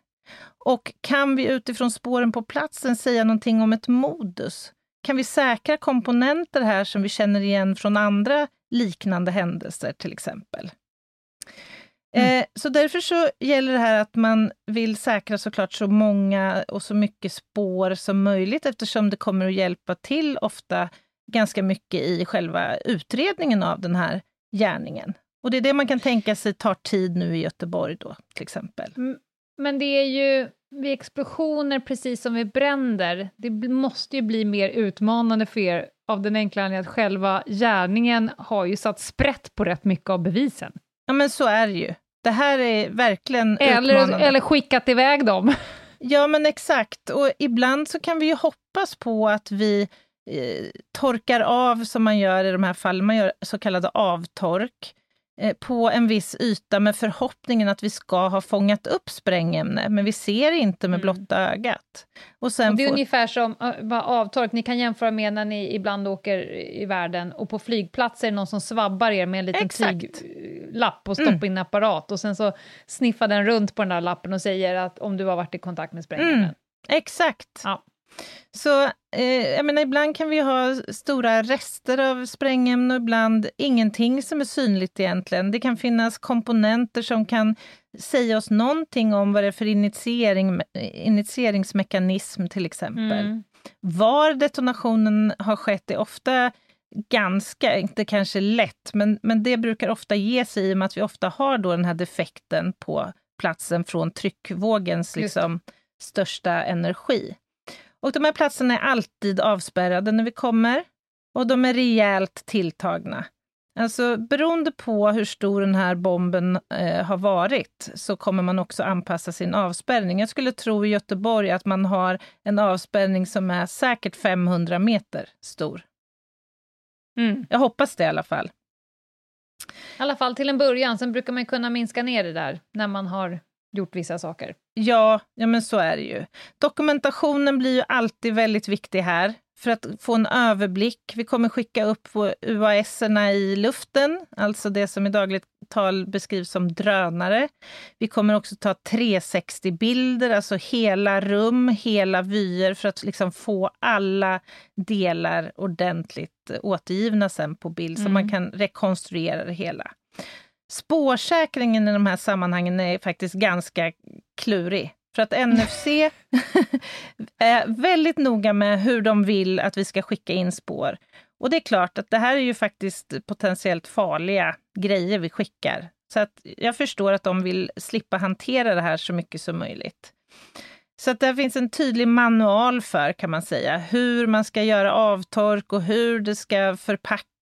Och kan vi utifrån spåren på platsen säga någonting om ett modus? Kan vi säkra komponenter här som vi känner igen från andra liknande händelser till exempel? Eh, så därför så gäller det här att man vill säkra såklart så många och så mycket spår som möjligt eftersom det kommer att hjälpa till ofta ganska mycket i själva utredningen av den här gärningen. Och det är det man kan tänka sig tar tid nu i Göteborg då, till exempel. Men det är ju vid explosioner, precis som vid bränder, det måste ju bli mer utmanande för er av den enkla anledningen att själva gärningen har ju satt sprätt på rätt mycket av bevisen. Ja, men så är det ju. Det här är verkligen Eller, utmanande. eller skickat iväg dem. Ja, men exakt. Och ibland så kan vi ju hoppas på att vi eh, torkar av, som man gör i de här fallen, man gör så kallade avtork, på en viss yta med förhoppningen att vi ska ha fångat upp sprängämne, men vi ser inte med blotta ögat. Och sen Och det är får... ungefär som vad avtork, ni kan jämföra med när ni ibland åker i världen och på flygplatser är det någon som svabbar er med en liten Exakt. tyglapp och stoppar Mm. in en apparat och sen så sniffar den runt på den där lappen och säger att om du har varit i kontakt med sprängämnen. Mm. Exakt. Ja. Så eh, jag menar, ibland kan vi ha stora rester av sprängämne och ibland ingenting som är synligt egentligen. Det kan finnas komponenter som kan säga oss någonting om vad det är för initiering, initieringsmekanism till exempel. Mm. Var detonationen har skett är ofta ganska, inte kanske lätt, men, men det brukar ofta ge sig i och med att vi ofta har då den här defekten på platsen från tryckvågens liksom, största energi. Och de här platserna är alltid avspärrade när vi kommer och de är rejält tilltagna. Alltså beroende på hur stor den här bomben eh, har varit så kommer man också anpassa sin avspärrning. Jag skulle tro i Göteborg att man har en avspärrning som är säkert 500 meter stor. Mm. Jag hoppas det i alla fall. I alla fall till en början, sen brukar man kunna minska ner det där när man har gjort vissa saker. Ja, ja men så är det ju. Dokumentationen blir ju alltid väldigt viktig här för att få en överblick. Vi kommer skicka upp UAS-erna i luften, alltså det som i dagligt tal beskrivs som drönare. Vi kommer också ta 360-bilder, alltså hela rum, hela vyer för att liksom få alla delar ordentligt återgivna sen på bild så Mm. man kan rekonstruera det hela. Spårsäkringen i de här sammanhangen är faktiskt ganska klurig. För att NFC [LAUGHS] är väldigt noga med hur de vill att vi ska skicka in spår. Och det är klart att det här är ju faktiskt potentiellt farliga grejer vi skickar. Så att jag förstår att de vill slippa hantera det här så mycket som möjligt. Så att där finns en tydlig manual för, kan man säga, hur man ska göra avtork och hur det ska förpackas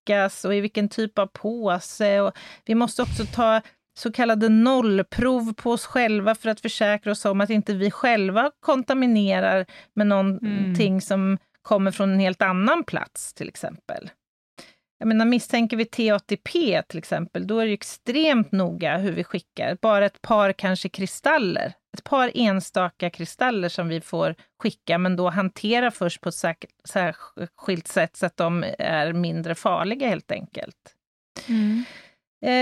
och i vilken typ av påse. Och vi måste också ta så kallade nollprov på oss själva för att försäkra oss om att inte vi själva kontaminerar med någonting som kommer från en helt annan plats till exempel. Jag menar, misstänker vi T80P till exempel, då är det ju extremt noga hur vi skickar. Bara ett par kanske kristaller, ett par enstaka kristaller som vi får skicka, men då hantera först på ett särskilt sätt så att de är mindre farliga helt enkelt. Mm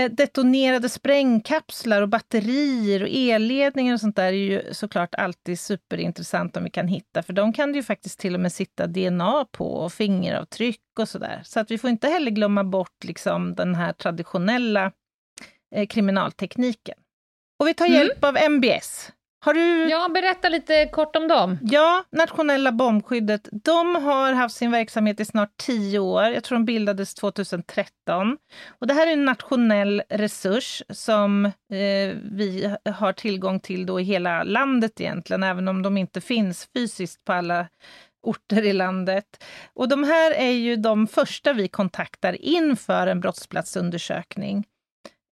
detonerade sprängkapslar och batterier och elledningar och sånt där är ju såklart alltid superintressant om vi kan hitta, för de kan det ju faktiskt till och med sitta DNA på och fingeravtryck och sådär. Så att vi får inte heller glömma bort liksom den här traditionella eh, kriminaltekniken. Och vi tar hjälp av MBS. Har du... Ja, berätta lite kort om dem. Ja, Nationella bombskyddet, de har haft sin verksamhet i snart tio år. Jag tror de bildades 2013. Och det här är en nationell resurs som eh, vi har tillgång till då i hela landet egentligen, även om de inte finns fysiskt på alla orter i landet. Och de här är ju de första vi kontaktar inför en brottsplatsundersökning.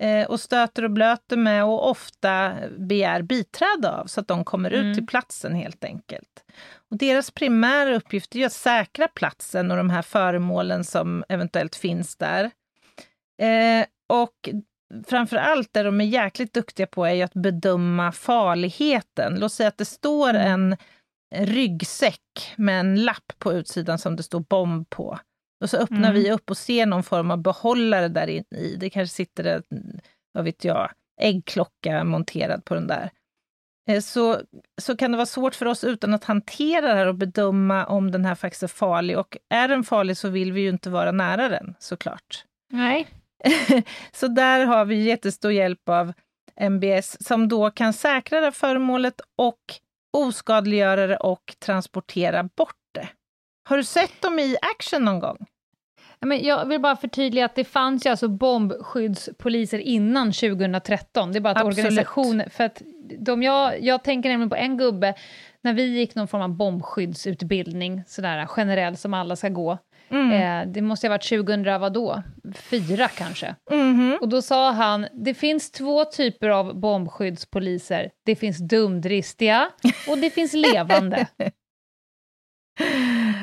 Eh, och stöter och blöter med och ofta begär biträde av, så att de kommer Mm. ut till platsen helt enkelt. Och deras primära uppgift är att säkra platsen och de här föremålen som eventuellt finns där. Eh, och framför allt det de är jäkligt duktiga på är ju att bedöma farligheten. Låt säga att det står en ryggsäck med en lapp på utsidan som det står bomb på. Och så öppnar Mm. vi upp och ser någon form av behållare där in i. Det kanske sitter en, vad vet jag, äggklocka monterad på den där. Eh, Så, så kan det vara svårt för oss utan att hantera det här och bedöma om den här faktiskt är farlig. Och är den farlig så vill vi ju inte vara nära den såklart. Nej. [LAUGHS] så där har vi jättestor hjälp av MBS som då kan säkra det här föremålet och oskadliggöra det och transportera bort. Har du sett dem i action någon gång? Men jag vill bara förtydliga att det fanns ju alltså bombskyddspoliser innan 2013. Det är bara att Absolut. organisation... För att de jag, jag tänker nämligen på en gubbe, när vi gick någon form av bombskyddsutbildning, sådär generell som alla ska gå. Mm. Eh, det måste ha varit 2000, vadå? Fyra kanske. Mhm. Och då sa han, det finns två typer av bombskyddspoliser. Det finns dumdristiga och det finns levande. [LAUGHS]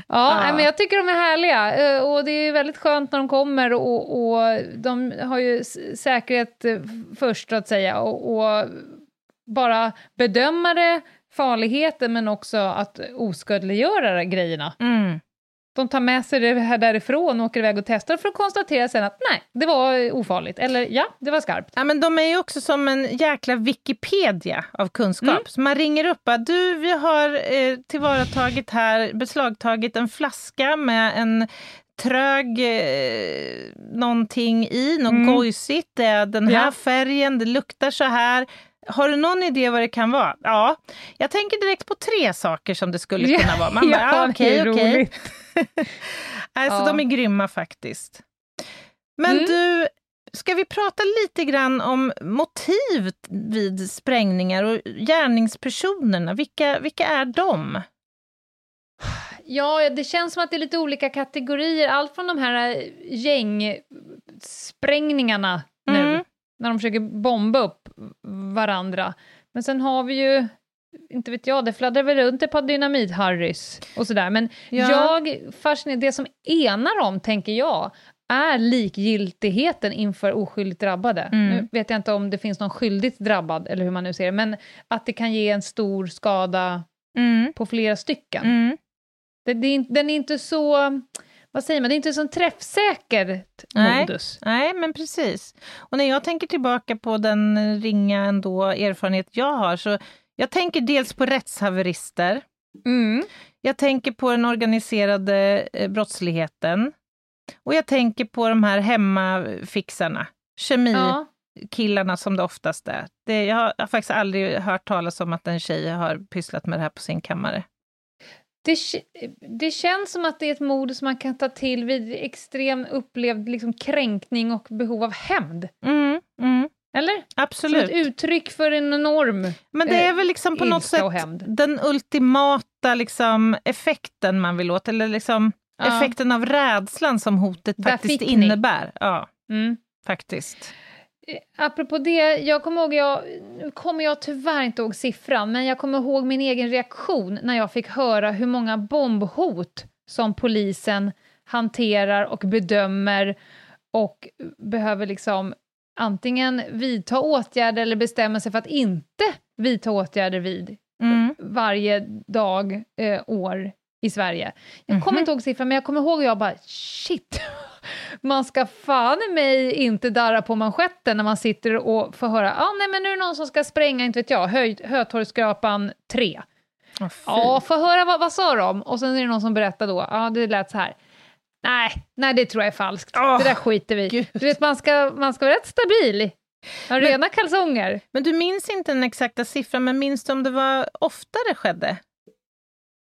Ja, nej, men jag tycker de är härliga eh, och det är väldigt skönt när de kommer och, och de har ju säkerhet eh, först, så att säga, och, och bara bedöma det, farligheten, men också att oskadliggöra grejerna. Mm. De tar med sig det här därifrån och åker iväg och testar för att konstatera sen att nej, det var ofarligt, eller ja, det var skarpt. Ja, men de är ju också som en jäkla Wikipedia av kunskap. Mm. Så man ringer upp och du, vi har eh, tillvaratagit här, beslagtagit en flaska med en trög eh, någonting i, något Mm. gojsigt, det är den här Ja. färgen, det luktar så här. Har du någon idé vad det kan vara? Ja, jag tänker direkt på tre saker som det skulle Ja, kunna vara. Man [LAUGHS] bara, ja, det okej, okej. roligt. [LAUGHS] Alltså, Ja. de är grymma faktiskt. Men Mm. du, ska vi prata lite grann om motiv vid sprängningar och gärningspersonerna? Vilka, vilka är de? Ja, det känns som att det är lite olika kategorier. Allt från de här eh, gängsprängningarna nu, Mm. när de försöker bomba upp varandra. Men sen har vi ju, inte vet jag, det fladdrar väl runt ett par dynamit-Harrys och sådär. Men Ja. jag fascinerar, det som enar dem, tänker jag, är likgiltigheten inför oskyldigt drabbade. Mm. Nu vet jag inte om det finns någon skyldigt drabbad, eller hur man nu ser det, men att det kan ge en stor skada Mm. på flera stycken. Mm. Det, det, den är inte så, vad säger man, det är inte så träffsäkert Nej. modus. Nej, men precis. Och när jag tänker tillbaka på den ringa ändå erfarenhet jag har, så jag tänker dels på rättshaverister. Mm. Jag tänker på den organiserade eh, brottsligheten. Och jag tänker på de här hemmafixarna, kemikillarna Ja. som det oftast är. Det, jag har, jag har faktiskt aldrig hört talas om att en tjej har pysslat med det här på sin kammare. Det, det känns som att det är ett mod som man kan ta till vid extrem upplevd liksom, kränkning och behov av hämnd. Mm, mm, Eller? Som absolut. ett uttryck för en enorm... Men det är eh, väl liksom på något sätt den ultimata liksom, effekten man vill åt, eller liksom Ja. effekten av rädslan som hotet Där faktiskt innebär. Ja, Mm. faktiskt. Eh, Apropå det, jag kommer ihåg, jag, nu kommer jag tyvärr inte ihåg siffran, men jag kommer ihåg min egen reaktion när jag fick höra hur många bombhot som polisen hanterar och bedömer och behöver liksom antingen vidta åtgärder eller bestämma sig för att inte vidta åtgärder vid Mm. varje dag, eh, år i Sverige. Jag kommer Mhm. inte ihåg siffran, men jag kommer ihåg hur jag bara shit, [LAUGHS] man ska fan i mig inte darra på manschetten när man sitter och får höra, ah, nej men nu är det någon som ska spränga, inte vet jag, Hö Hötorgsskrapan 3. Åh, fy. Ja, få höra vad, vad sa de? Och sen är det någon som berättar då, ja det lät så här. Nej, nej det tror jag är falskt. Åh, det där skiter vi. Gud. Du vet, man ska, man ska vara rätt stabil. Ha rena kalsonger. Men du minns inte den exakta siffran, men minns du om det var oftare skedde?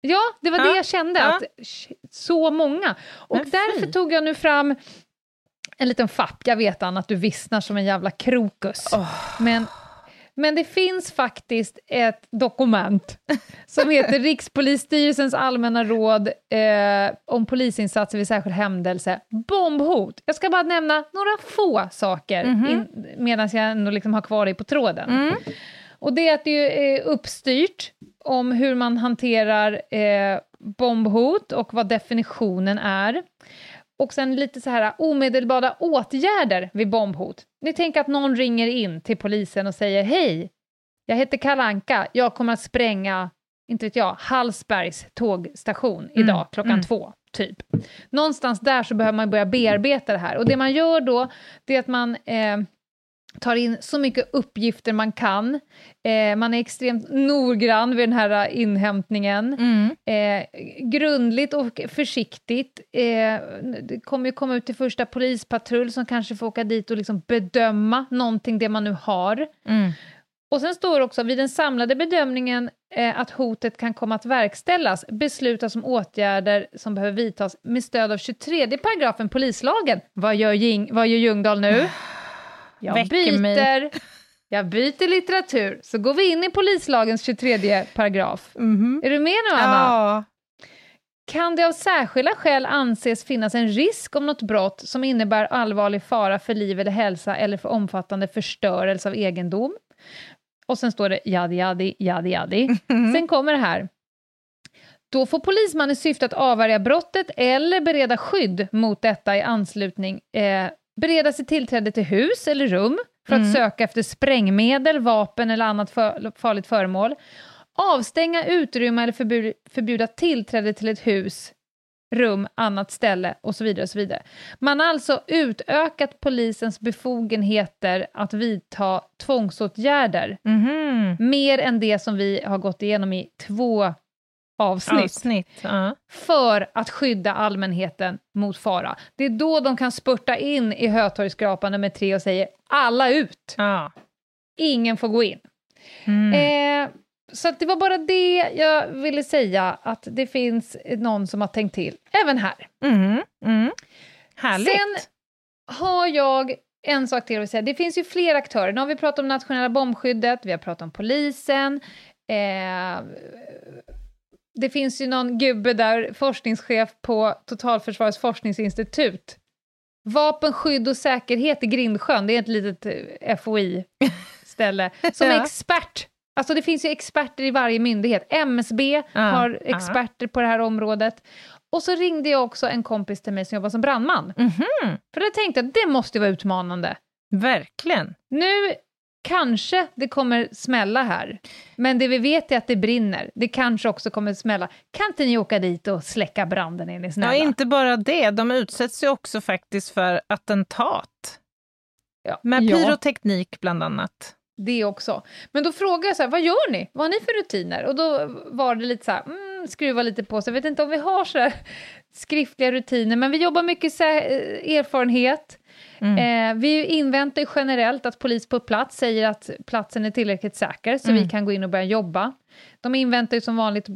Ja, det var Ja, det jag kände, ja. att så många. Och Men fy. därför tog jag nu fram en liten fapp. Jag vet, Anna, att du vissnar som en jävla krokus. Men Men det finns faktiskt ett dokument som heter [LAUGHS] Rikspolisstyrelsens allmänna råd eh, om polisinsatser vid särskild händelse. Bombhot. Jag ska bara nämna några få saker in, medan jag ändå liksom har kvar dig på tråden. Och det är att det är uppstyrt om hur man hanterar eh, bombhot och vad definitionen är. Och sen lite så här omedelbara åtgärder vid bombhot. Ni tänker att någon ringer in till polisen och säger hej, jag heter Kalanka, jag kommer att spränga, inte vet jag, Hallsbergs tågstation idag klockan två, typ. Någonstans där så behöver man börja bearbeta det här. Och det man gör då, det är att man eh, tar in så mycket uppgifter man kan. Eh, man är extremt noggrann vid den här eh, inhämtningen. Eh, grundligt och försiktigt. Eh, det kommer ju komma ut till första polispatrull som kanske får åka dit och liksom bedöma någonting, det man nu har. Och sen står det också vid den samlade bedömningen eh, att hotet kan komma att verkställas beslutas om åtgärder som behöver vidtas med stöd av 23 paragrafen polislagen. Vad gör, Jing, vad gör Ljungdahl nu? [LAUGHS] Jag Väcker mig. byter, [LAUGHS] jag byter litteratur, så går vi in i polislagens 23 paragraf. Är du med nu, Anna? Ja. Kan det av särskilda skäl anses finnas en risk om något brott som innebär allvarlig fara för liv eller hälsa eller för omfattande förstörelse av egendom? Och sen står det jadi, jadi, jadi, jadi. Sen kommer det här. Då får polisman i syfte att avvärja brottet eller bereda skydd mot detta i anslutning eh, bereda sig tillträde till hus eller rum för att söka efter sprängmedel, vapen eller annat för, farligt föremål, avstänga, utrymma eller förbjuda, förbjuda tillträde till ett hus, rum, annat ställe och så vidare. Och så vidare. Man har alltså utökat polisens befogenheter att vidta tvångsåtgärder, Mhm. mer än det som vi har gått igenom i två avsnitt Avsnitt. Ja. för att skydda allmänheten mot fara. Det är då de kan spurta in i Hötorgsskrapan nummer tre och säger alla ut, Ja. ingen får gå in. Mm. Eh, så det var bara det jag ville säga, att det finns någon som har tänkt till, även här. Mm. Mm. Härligt. Sen har jag en sak till att säga. Det finns ju fler aktörer. Nu har vi pratat om nationella bombskyddet, vi har pratat om polisen. Eh, det finns ju någon gubbe där, forskningschef på Totalförsvarets forskningsinstitut. Vapen, skydd och säkerhet i Grindsjön, det är ett litet eh, FOI-ställe, [LAUGHS] som är expert. Alltså det finns ju experter i varje myndighet. MSB Ja, har experter på det här området. Och så ringde jag också en kompis till mig som jobbar som brandman. Mhm. För jag tänkte att det måste vara utmanande. Verkligen. Nu kanske det kommer smälla här, men det vi vet är att det brinner. Det kanske också kommer smälla. Kan inte ni åka dit och släcka branden, är ni snälla? Ja, inte bara det, de utsätts ju också faktiskt för attentat. Ja, Med ja, pyroteknik bland annat. det också. Men då frågar jag så här, vad gör ni? Vad har ni för rutiner? Och då var det lite så här, mm, skruva lite på sig. Jag vet inte om vi har så här [LAUGHS] skriftliga rutiner, men vi jobbar mycket sä- eh, erfarenhet. Eh, vi inväntar generellt att polis på plats säger att platsen är tillräckligt säker så vi kan gå in och börja jobba. De inväntar ju som vanligt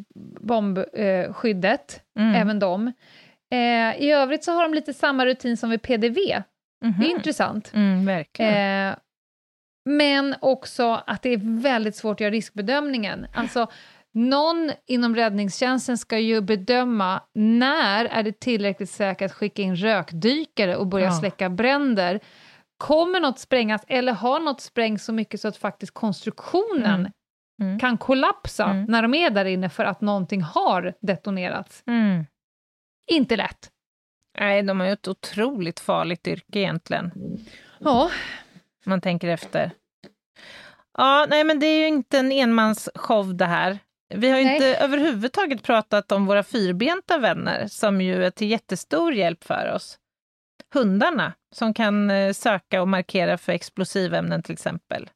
bombskyddet, eh, även de. Eh, I övrigt så har de lite samma rutin som vid PDV. Det är intressant. Mm, verkligen. Eh, men också att det är väldigt svårt att göra riskbedömningen. Alltså, någon inom räddningstjänsten ska ju bedöma när är det tillräckligt säkert att skicka in rökdykare och börja Ja. släcka bränder. Kommer något sprängas eller har något sprängts så mycket så att faktiskt konstruktionen Mm. Mm. kan kollapsa Mm. när de är där inne för att någonting har detonerats? Mm. Inte lätt. Nej, de har ju ett otroligt farligt yrke egentligen, Ja, man tänker efter. Ja, nej men det är ju inte en enmansshow det här. Vi har ju inte överhuvudtaget pratat om våra fyrbenta vänner, som ju är till jättestor hjälp för oss. Hundarna, som kan eh, söka och markera för explosivämnen till exempel.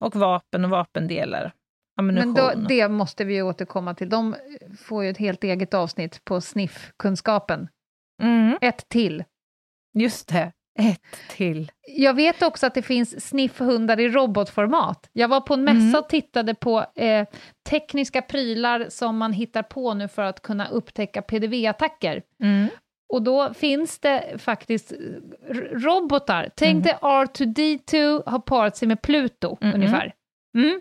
Och vapen och vapendelar. Ammunition. men då, det måste vi ju återkomma till. De får ju ett helt eget avsnitt på sniffkunskapen. mm, Ett till. just det, ett till. Jag vet också att det finns sniffhundar i robotformat. Jag var på en mässa Mm. och tittade på eh, tekniska prylar som man hittar på nu för att kunna upptäcka PDV-attacker. Mm. Och då finns det faktiskt eh, r- robotar. Tänk dig R2D2 har parat sig med Pluto ungefär. Mm.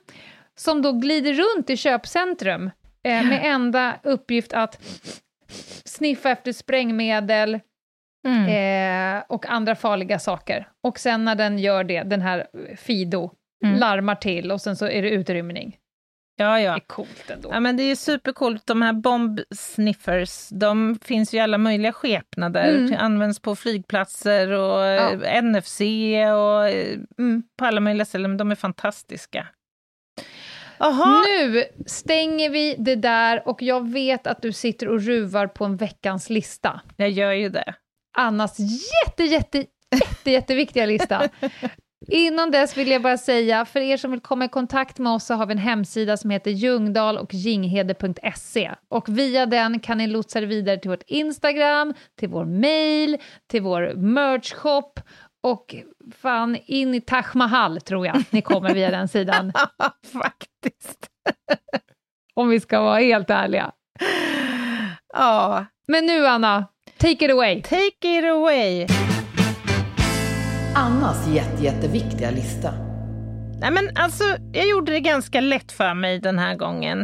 Som då glider runt i köpcentrum eh, med enda uppgift att sniffa efter sprängmedel Mm. eh, och andra farliga saker. Och sen när den gör det, den här Fido, Mm. larmar till och sen så är det utrymning. Ja, Det ja. är coolt ändå. Ja, men det är supercoolt. De här bomb-sniffers, de finns ju i alla möjliga skepnader. Mm. Det används på flygplatser och Ja. eh, NFC och eh, Mm. på alla möjliga ställen. De är fantastiska. Jaha, Nu stänger vi det där och jag vet att du sitter och ruvar på en veckans lista. jag gör ju det. Annas jätte, jätte, jätte, jätteviktiga lista. Innan dess vill jag bara säga, för er som vill komma i kontakt med oss så har vi en hemsida som heter ljungdal och jinghede.se. Och via den kan ni lotsa er vidare till vårt Instagram, till vår mail, till vår merch-shop och fan in i Taj Mahal tror jag ni kommer via den sidan. [LAUGHS] Faktiskt. Om vi ska vara helt ärliga. Ja, Men nu Anna, take it away. take it away. Annas jätte, jätteviktiga lista. Nej, men alltså, jag gjorde det ganska lätt för mig den här gången.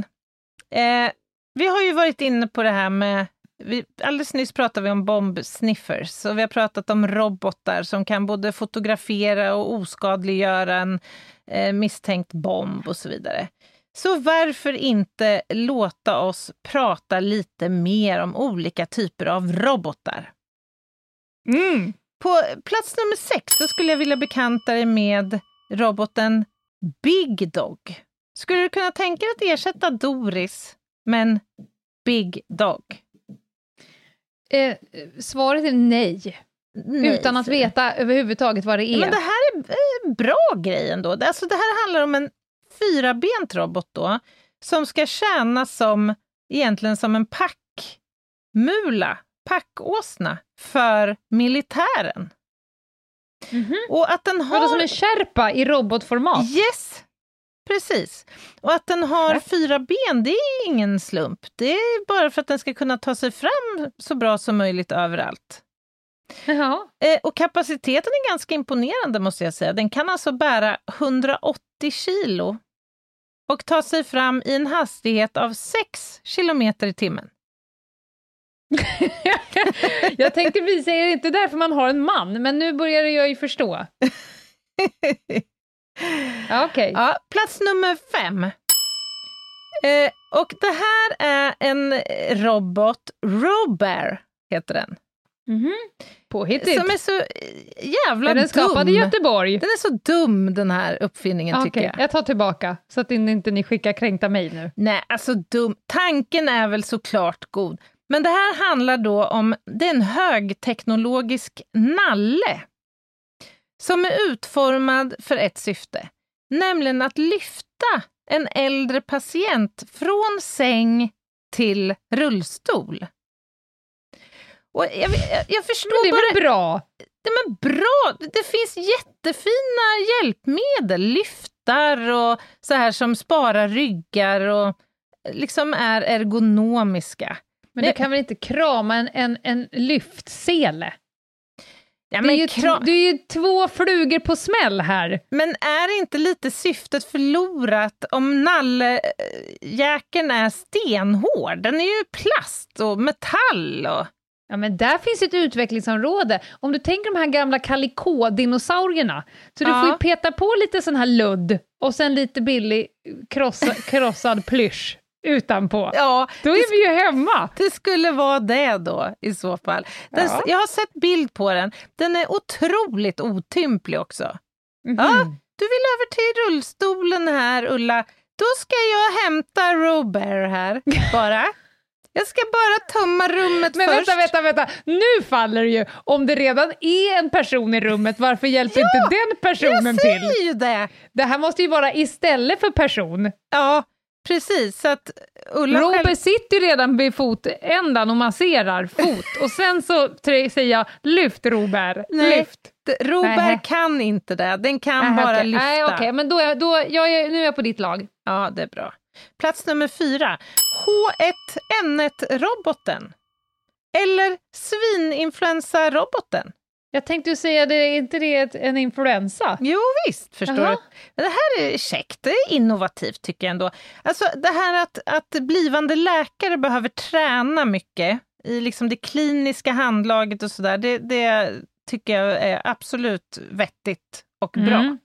Eh, vi har ju varit inne på det här med vi, alldeles nyss pratade vi om bombsniffers och vi har pratat om robotar som kan både fotografera och oskadliggöra en eh, misstänkt bomb och så vidare. Så varför inte låta oss prata lite mer om olika typer av robotar? På plats nummer sex så skulle jag vilja bekanta dig med roboten Big Dog. Skulle du kunna tänka dig att ersätta Doris med en Big Dog? Eh, svaret är nej. Nej, Utan att veta överhuvudtaget vad det är. Men det här är en bra grej ändå. Alltså, det här handlar om en fyrabent robot då, som ska tjäna som, egentligen som en packmula, packåsna, för militären. Mhm. Och att den har... Vadå som en Sherpa i robotformat? Yes! Precis. Och att den har Ja. fyra ben, det är ingen slump. Det är bara för att den ska kunna ta sig fram så bra som möjligt överallt. Jaha. Eh, och kapaciteten är ganska imponerande måste jag säga. Den kan alltså bära 180 kilo och ta sig fram i en hastighet av 6 kilometer i timmen. [LAUGHS] jag tänkte visa er inte därför man har en man, men nu börjar jag ju förstå. [LAUGHS] Ja, Okej. Ja, plats nummer fem. Eh, och det här är en robot, Robear heter den. Mhm. Påhittigt. Som är så jävla Är den skapad i dum. Göteborg? Den är så dum den här uppfinningen Okej, tycker jag. jag tar tillbaka, så att inte ni skickar kränkta mejl nu. Nej, alltså dum. Tanken är väl såklart god. Men det här handlar då om, det är en högteknologisk nalle som är utformad för ett syfte, nämligen att lyfta en äldre patient från säng till rullstol. Och jag, jag, jag förstår Men det är bara... väl bra? Nej, men bra! Det finns jättefina hjälpmedel, lyftar och så här som sparar ryggar och liksom är ergonomiska. Men du kan väl inte krama en, en, en lyftsele? Ja, det, är ju det är ju två flugor på smäll här. men är inte lite syftet förlorat om nalljäkeln är stenhård? Den är ju plast och metall och... Ja, men där finns ett utvecklingsområde. Om du tänker de här gamla Calico-dinosaurierna, så du Ja. får ju peta på lite sån här ludd och sen lite billig krossa, [LAUGHS] krossad plysch utanpå. Ja, Då är vi ju hemma! Det skulle vara det då i så fall. Den, Ja. Jag har sett bild på den. Den är otroligt otymplig också. Mhm. Ja, du vill över till rullstolen här, Ulla. Då ska jag hämta Robert här, bara. [LAUGHS] Jag ska bara tömma rummet Men först. vänta, vänta, vänta, nu faller det ju! Om det redan är en person i rummet, varför hjälper inte den personen jag till? säger ju det. Det här måste ju vara istället för person. Ja, precis. Så att Ulla Robert själv... sitter ju redan vid fotändan och masserar fot och sen så säger jag lyft Robert, Nej, lyft. Robert Nähä. kan inte det. Den kan Nähä, bara okej. lyfta. Nej, okej, men då, är- då, jag är, nu är jag på ditt lag. Ja, det är bra. Plats nummer fyra. H1N1-roboten. Eller svininfluensaroboten. Jag tänkte säga, det, är inte det en influensa? Jo visst, förstår Jaha. du. Det här är käckt, det är innovativt tycker jag ändå. Alltså det här att, att blivande läkare behöver träna mycket i liksom det kliniska handlaget och sådär, det, det tycker jag är absolut vettigt och bra. Mm.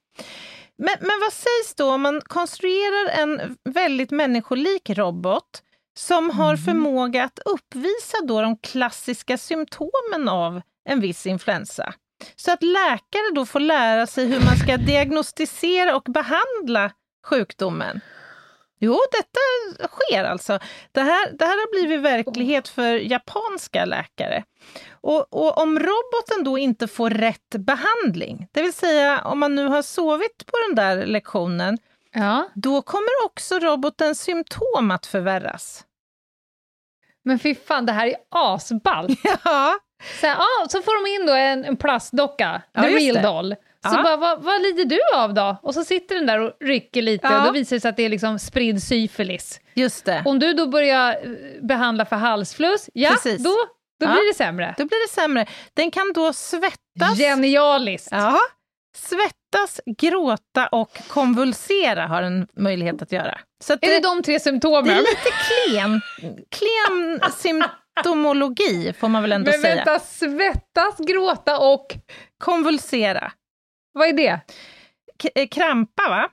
Men, men vad sägs då om man konstruerar en väldigt människolik robot som har förmåga att uppvisa då de klassiska symptomen av en viss influensa? Så att läkare då får lära sig hur man ska diagnostisera och behandla sjukdomen. Jo, detta sker alltså. Det här, det här har blivit verklighet för japanska läkare. Och, och om roboten då inte får rätt behandling, det vill säga om man nu har sovit på den där lektionen, Ja. då kommer också robotens symptom att förvärras. Men fy fan, det här är asballt. [LAUGHS] Ja, Så, här, ah, så får de in då en, en plastdocka, Ja, the just real doll. Så bara, vad, vad lider du av då? Och så sitter den där och rycker lite Ja. och då visar det sig att det är liksom spridd syfilis. just det. Om du då börjar eh, behandla för halsfluss, ja, Precis. då, då Ja. blir det sämre. Då blir det sämre. Den kan då svettas. Genialiskt! Ja, svettas, gråta och konvulsera har den möjlighet att göra. Så att Är det de tre det symptomen? är lite klen, klen symptomologi får man väl ändå Men säga. vänta, svettas, gråta och... Konvulsera. Vad är det? K- eh, krampa, va?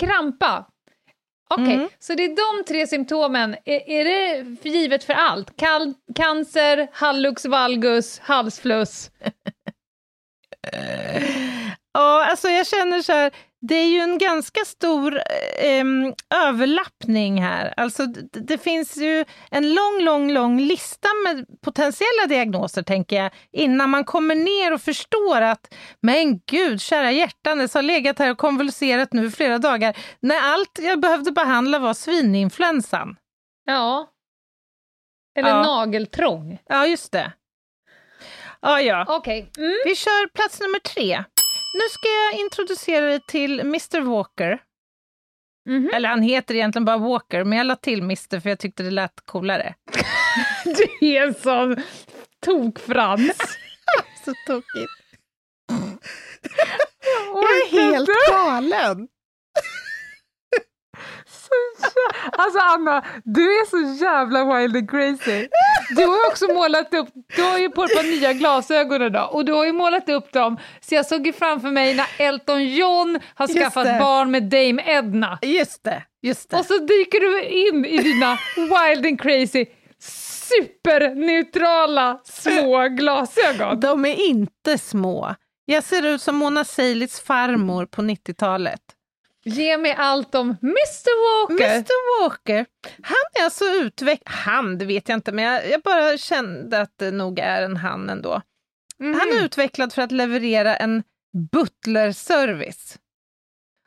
Krampa? Okej, Mm. så det är de tre symptomen. Är, är det för givet för allt? Kal- cancer, hallux valgus, halsfluss? [LAUGHS] Ja, alltså jag känner så här, det är ju en ganska stor eh, överlappning här. Alltså det, det finns ju en lång, lång, lång lista med potentiella diagnoser, tänker jag, innan man kommer ner och förstår att, men gud, kära hjärtanes har legat här och konvulserat nu flera dagar, när allt jag behövde behandla var svininfluensan. Ja. Eller Ja. nageltrång. Ja, just det. Ja, ja. Okej. Mm. Vi kör plats nummer tre. Nu ska jag introducera dig till Mr Walker. Mhm. Eller han heter egentligen bara Walker, men jag la till Mr för jag tyckte det lät coolare. [LAUGHS] Det är så tokfrans. [LAUGHS] Så tokigt. Jag är helt galen. [LAUGHS] Alltså Anna, du är så jävla wild and crazy. Du har också målat upp, du har ju på ett par nya glasögon idag och du har ju målat upp dem så jag såg ju framför mig när Elton John har skaffat barn med Dame Edna. Just det, just det. Och så dyker du in i dina wild and crazy superneutrala små glasögon. De är inte små. Jag ser ut som Mona Seilis farmor på 90-talet. Ge mig allt om Mr Walker. Mr Walker, han är alltså utvecklad, han det vet jag inte, men jag, jag bara kände att det nog är en han ändå. Mhm. Han är utvecklad för att leverera en butlerservice.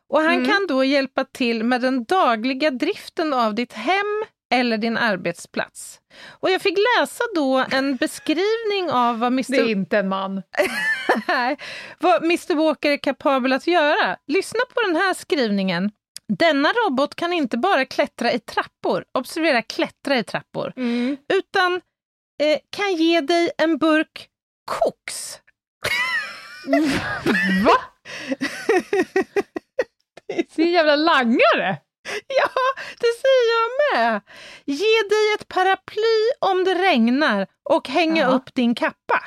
Och han Mm. kan då hjälpa till med den dagliga driften av ditt hem eller din arbetsplats. Och jag fick läsa då en beskrivning av vad Det är Mr. inte en man. [LAUGHS] Nej, vad Mr Walker är kapabel att göra. Lyssna på den här skrivningen. Denna robot kan inte bara klättra i trappor, observera klättra i trappor, utan eh, kan ge dig en burk koks. Va? [LAUGHS] Det är en jävla langare. [LAUGHS] Ja, det säger jag med. Ge dig ett paraply om det regnar och hänga Ja. upp din kappa.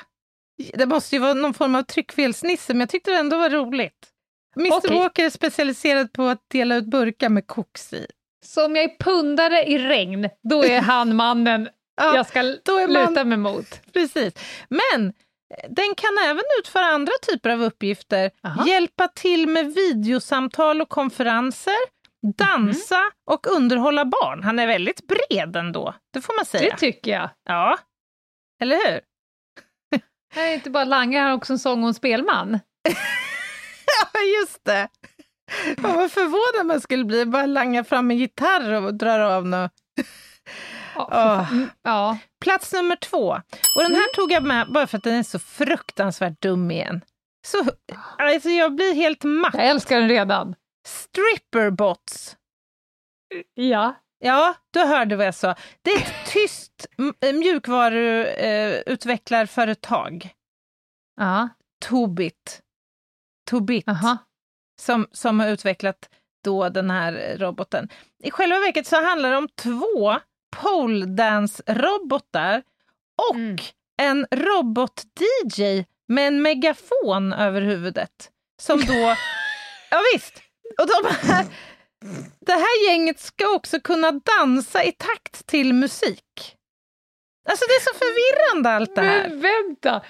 Det måste ju vara någon form av tryckfelsnisse, men jag tyckte det ändå var roligt. Mr Okej. Walker är specialiserad på att dela ut burkar med koks i. Så om jag är pundare i regn, då är [LAUGHS] han mannen Ja, jag ska då är man- luta mig mot. Precis. Men eh, den kan även utföra andra typer av uppgifter. Aha. Hjälpa till med videosamtal och konferenser, dansa Mhm. och underhålla barn. Han är väldigt bred ändå, det får man säga. Det tycker jag. Ja, eller hur? Han [LAUGHS] är inte bara langare, han är också en sång och en spelman. [LAUGHS] Ja, just det. Fan, vad förvånad man skulle bli, bara langa fram en gitarr och drar av något. Ja, Åh. fan. Mm, ja. Plats nummer två. Och den här tog jag med bara för att den är så fruktansvärt dum igen. Så, alltså jag blir helt matt. Jag älskar den redan. Stripperbots. Ja. Ja, du hörde vad jag sa. Det är ett [CLEARS THROAT] tyst m- mjukvaruutvecklarföretag. Ja. Tobit. Tobit. Aha. Som, som har utvecklat då den här roboten. I själva verket så handlar det om två pole dance-robotar och Mm. en robot-DJ med en megafon över huvudet. Som då... [LAUGHS] ja, visst. Och de här, det här gänget ska också kunna dansa i takt till musik. Alltså det är så förvirrande allt det här. Men vänta,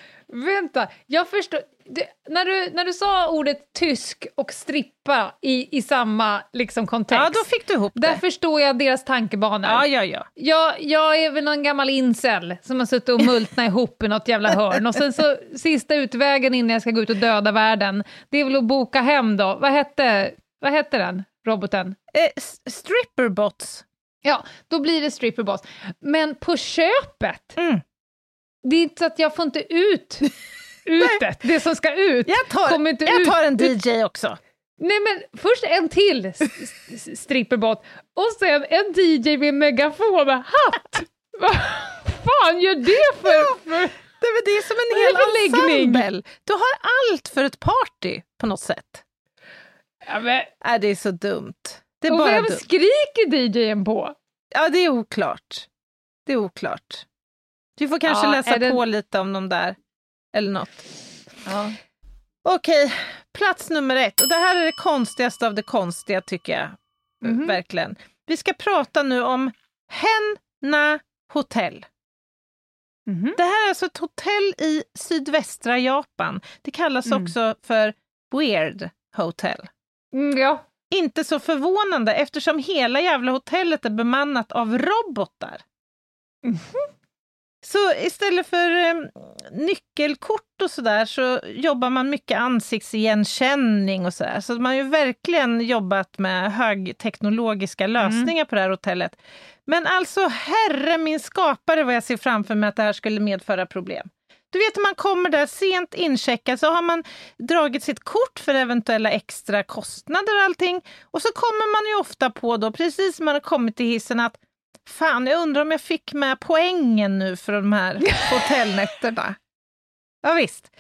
vänta. Jag förstår. Det, när, du, när du sa ordet tysk och strippa i, i samma liksom, kontext, Ja, då fick du ihop där det. förstår jag deras tankebanor. Ja, ja, ja. Jag, jag är väl någon gammal incel som har suttit och multnat ihop i något jävla hörn. Och sen så sista utvägen innan jag ska gå ut och döda världen, det är väl att boka hem då. Vad hette, vad hette den, roboten? Eh, stripperbots. Ja, då blir det stripperboss. Men på köpet, Mm. det är inte så att jag får inte ut [LAUGHS] utet, det som ska ut. Jag tar, kommer inte jag ut. tar en DJ också. Nej men först en till stripperbot och sen en DJ med megafon med hatt. Vad fan gör det för... för... Det är, som en hel ensemble. Du har allt för ett party på något sätt. Ja, men, Äh, det är så dumt. Det är och bara vem dumt. skriker DJn på? Ja, det är oklart. Det är oklart. Du får kanske Ja, läsa det- på lite om de där, eller något. Okej, plats nummer ett. Och det här är det konstigaste av det konstiga, tycker jag. Mhm. Verkligen. Vi ska prata nu om Henna Hotel. Mhm. Det här är alltså ett hotell i sydvästra Japan. Det kallas Mm. också för Weird Hotel. Mm, ja. Inte så förvånande eftersom hela jävla hotellet är bemannat av robotar. Mhm. Så istället för eh, nyckelkort och sådär så jobbar man mycket ansiktsigenkänning och sådär. Så man har ju verkligen jobbat med högteknologiska Mm. lösningar på det här hotellet. Men alltså, herre min skapare vad jag ser framför mig att det här skulle medföra problem. Du vet när man kommer där sent incheckad så har man dragit sitt kort för eventuella extra kostnader och allting. Och så kommer man ju ofta på då, precis som man har kommit till hissen, att fan, jag undrar om jag fick med poängen nu för de här [LAUGHS] hotellnätterna. Ja, visst.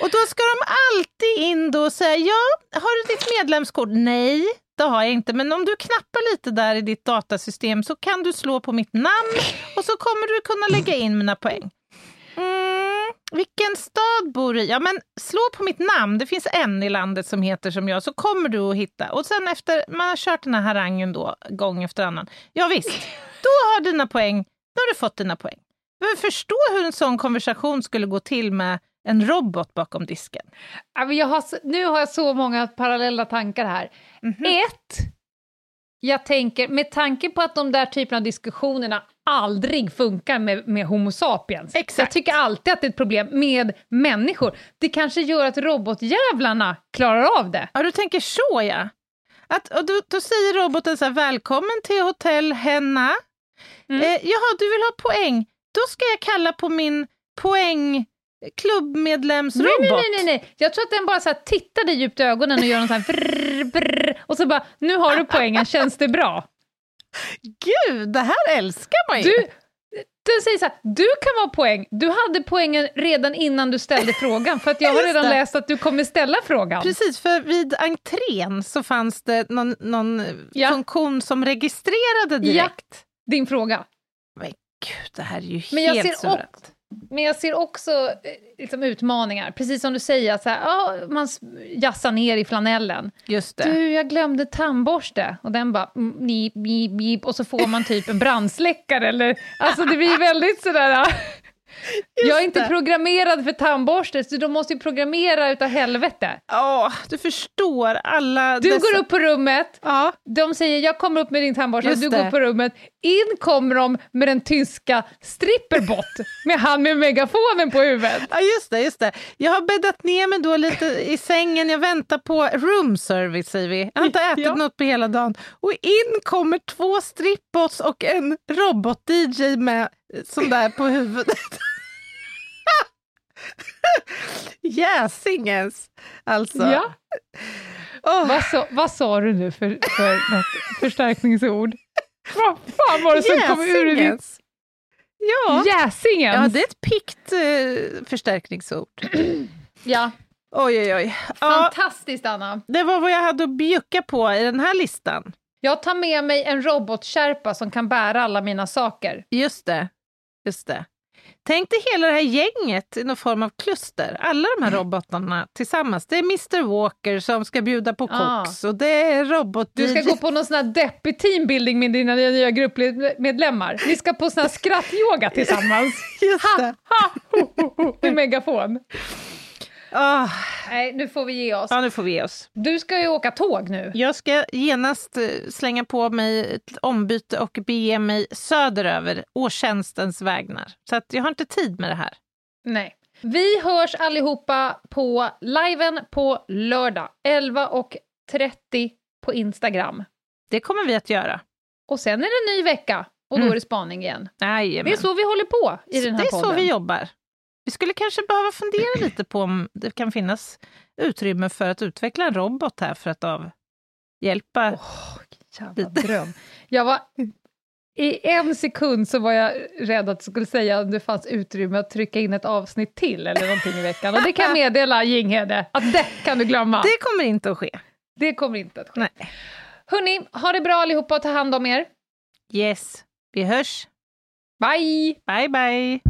Och då ska de alltid in då och säga, ja, har du ditt medlemskort? Nej, det har jag inte, men om du knappar lite där i ditt datasystem så kan du slå på mitt namn och så kommer du kunna lägga in mina poäng. Mm, vilken stad bor du i? Ja, men slå på mitt namn. Det finns en i landet som heter som jag, så kommer du att hitta. Och sen efter man har kört den här harangen då, gång efter annan. Ja, visst, då har dina poäng, då har du fått dina poäng. Men förstå hur en sån konversation skulle gå till med en robot bakom disken. Jag har, nu har jag så många parallella tankar här. Mhm. Ett, jag tänker, med tanke på att de där typerna av diskussionerna aldrig funkar med, med Homo sapiens. Exakt. Jag tycker alltid att det är ett problem med människor. Det kanske gör att robotjävlarna klarar av det. Ja, du tänker så ja. Att, och då, då säger roboten så här, välkommen till hotell Henna. Mm. Eh, jaha, du vill ha poäng? Då ska jag kalla på min poäng klubbmedlemsrobot. Nej, nej, nej, nej, jag tror att den bara så dig djupt i ögonen och gör någon så här brrr, brrr, och så bara, nu har du poängen, känns det bra? Gud, det här älskar man ju! Du, den säger så här, du kan vara poäng, du hade poängen redan innan du ställde frågan, för att jag har redan läst att du kommer ställa frågan. Precis, för vid entrén så fanns det någon, någon Ja. funktion som registrerade direkt. Din fråga. Men gud, det här är ju Men helt suveränt. Men jag ser också eh, liksom, utmaningar, precis som du säger, att så här, ja, man jassar ner i flanellen. Just det. Du, jag glömde tandborste. Och den bara, mm, bip, bip, bip, och så får man typ en brandsläckare. Eller, alltså det blir väldigt sådär... jag är inte programmerad för tandborste, så de måste ju programmera utav helvete. Ja, du förstår alla Du dessa... går upp på rummet, Ja, de säger jag kommer upp med din tandborste, du det. går upp på rummet, in kommer de med den tyska stripperbot, [LAUGHS] med han med megafonen på huvudet. Ja, just det, just det. Jag har bäddat ner mig då lite i sängen. Jag väntar på room service, säger vi. Jag har inte ätit Ja. något på hela dagen. Och in kommer två strippbots och en robot-DJ med sån där på huvudet. [LAUGHS] [LAUGHS] Jäsingens, alltså. Ja. Åh, Vad, sa- vad sa du nu för, för något förstärkningsord? Vad fan var det som kom ur ditt... Ja. Jäsingens? ja, det är ett pikt eh, förstärkningsord. Ja, Oj, oj, oj. Ja, fantastiskt Anna. det var vad jag hade att bjucka på i den här listan. Jag tar med mig en robotkärpa som kan bära alla mina saker. Just det. Just det. Tänk dig hela det här gänget i någon form av kluster. Alla de här robotarna tillsammans. Det är Mr Walker som ska bjuda på Ah. koks och det är robot Du ska gå på någon sån här deppig teambuilding med dina nya gruppmedlemmar. Ni ska på sån här skrattyoga tillsammans. [LAUGHS] Just det. Ha, ho, ho, ho, med megafon. Ah, Nej, nu får vi ge oss. ja, nu får vi ge oss. Du ska ju åka tåg nu. Jag ska genast eh, slänga på mig ett ombyte och bege mig söderöver å tjänstens vägnar. Så att jag har inte tid med det här. Nej. Vi hörs allihopa på liven på lördag 11.30 på Instagram. Det kommer vi att göra. Och sen är det en ny vecka och då Mm. är det spaning igen. Jajamän. Det är så vi håller på i den här det är så podden. vi jobbar. Vi skulle kanske behöva fundera lite på om det kan finnas utrymme för att utveckla en robot här för att avhjälpa... Jävla dröm. Jag var, I en sekund så var jag rädd att jag skulle säga om det fanns utrymme att trycka in ett avsnitt till eller någonting i veckan. Och det kan meddela Jinghede, att det kan du glömma. Det kommer inte att ske. Det kommer inte att ske. Nej. Hörni, ha det bra allihopa och ta hand om er. Yes, vi hörs. Bye! Bye, bye.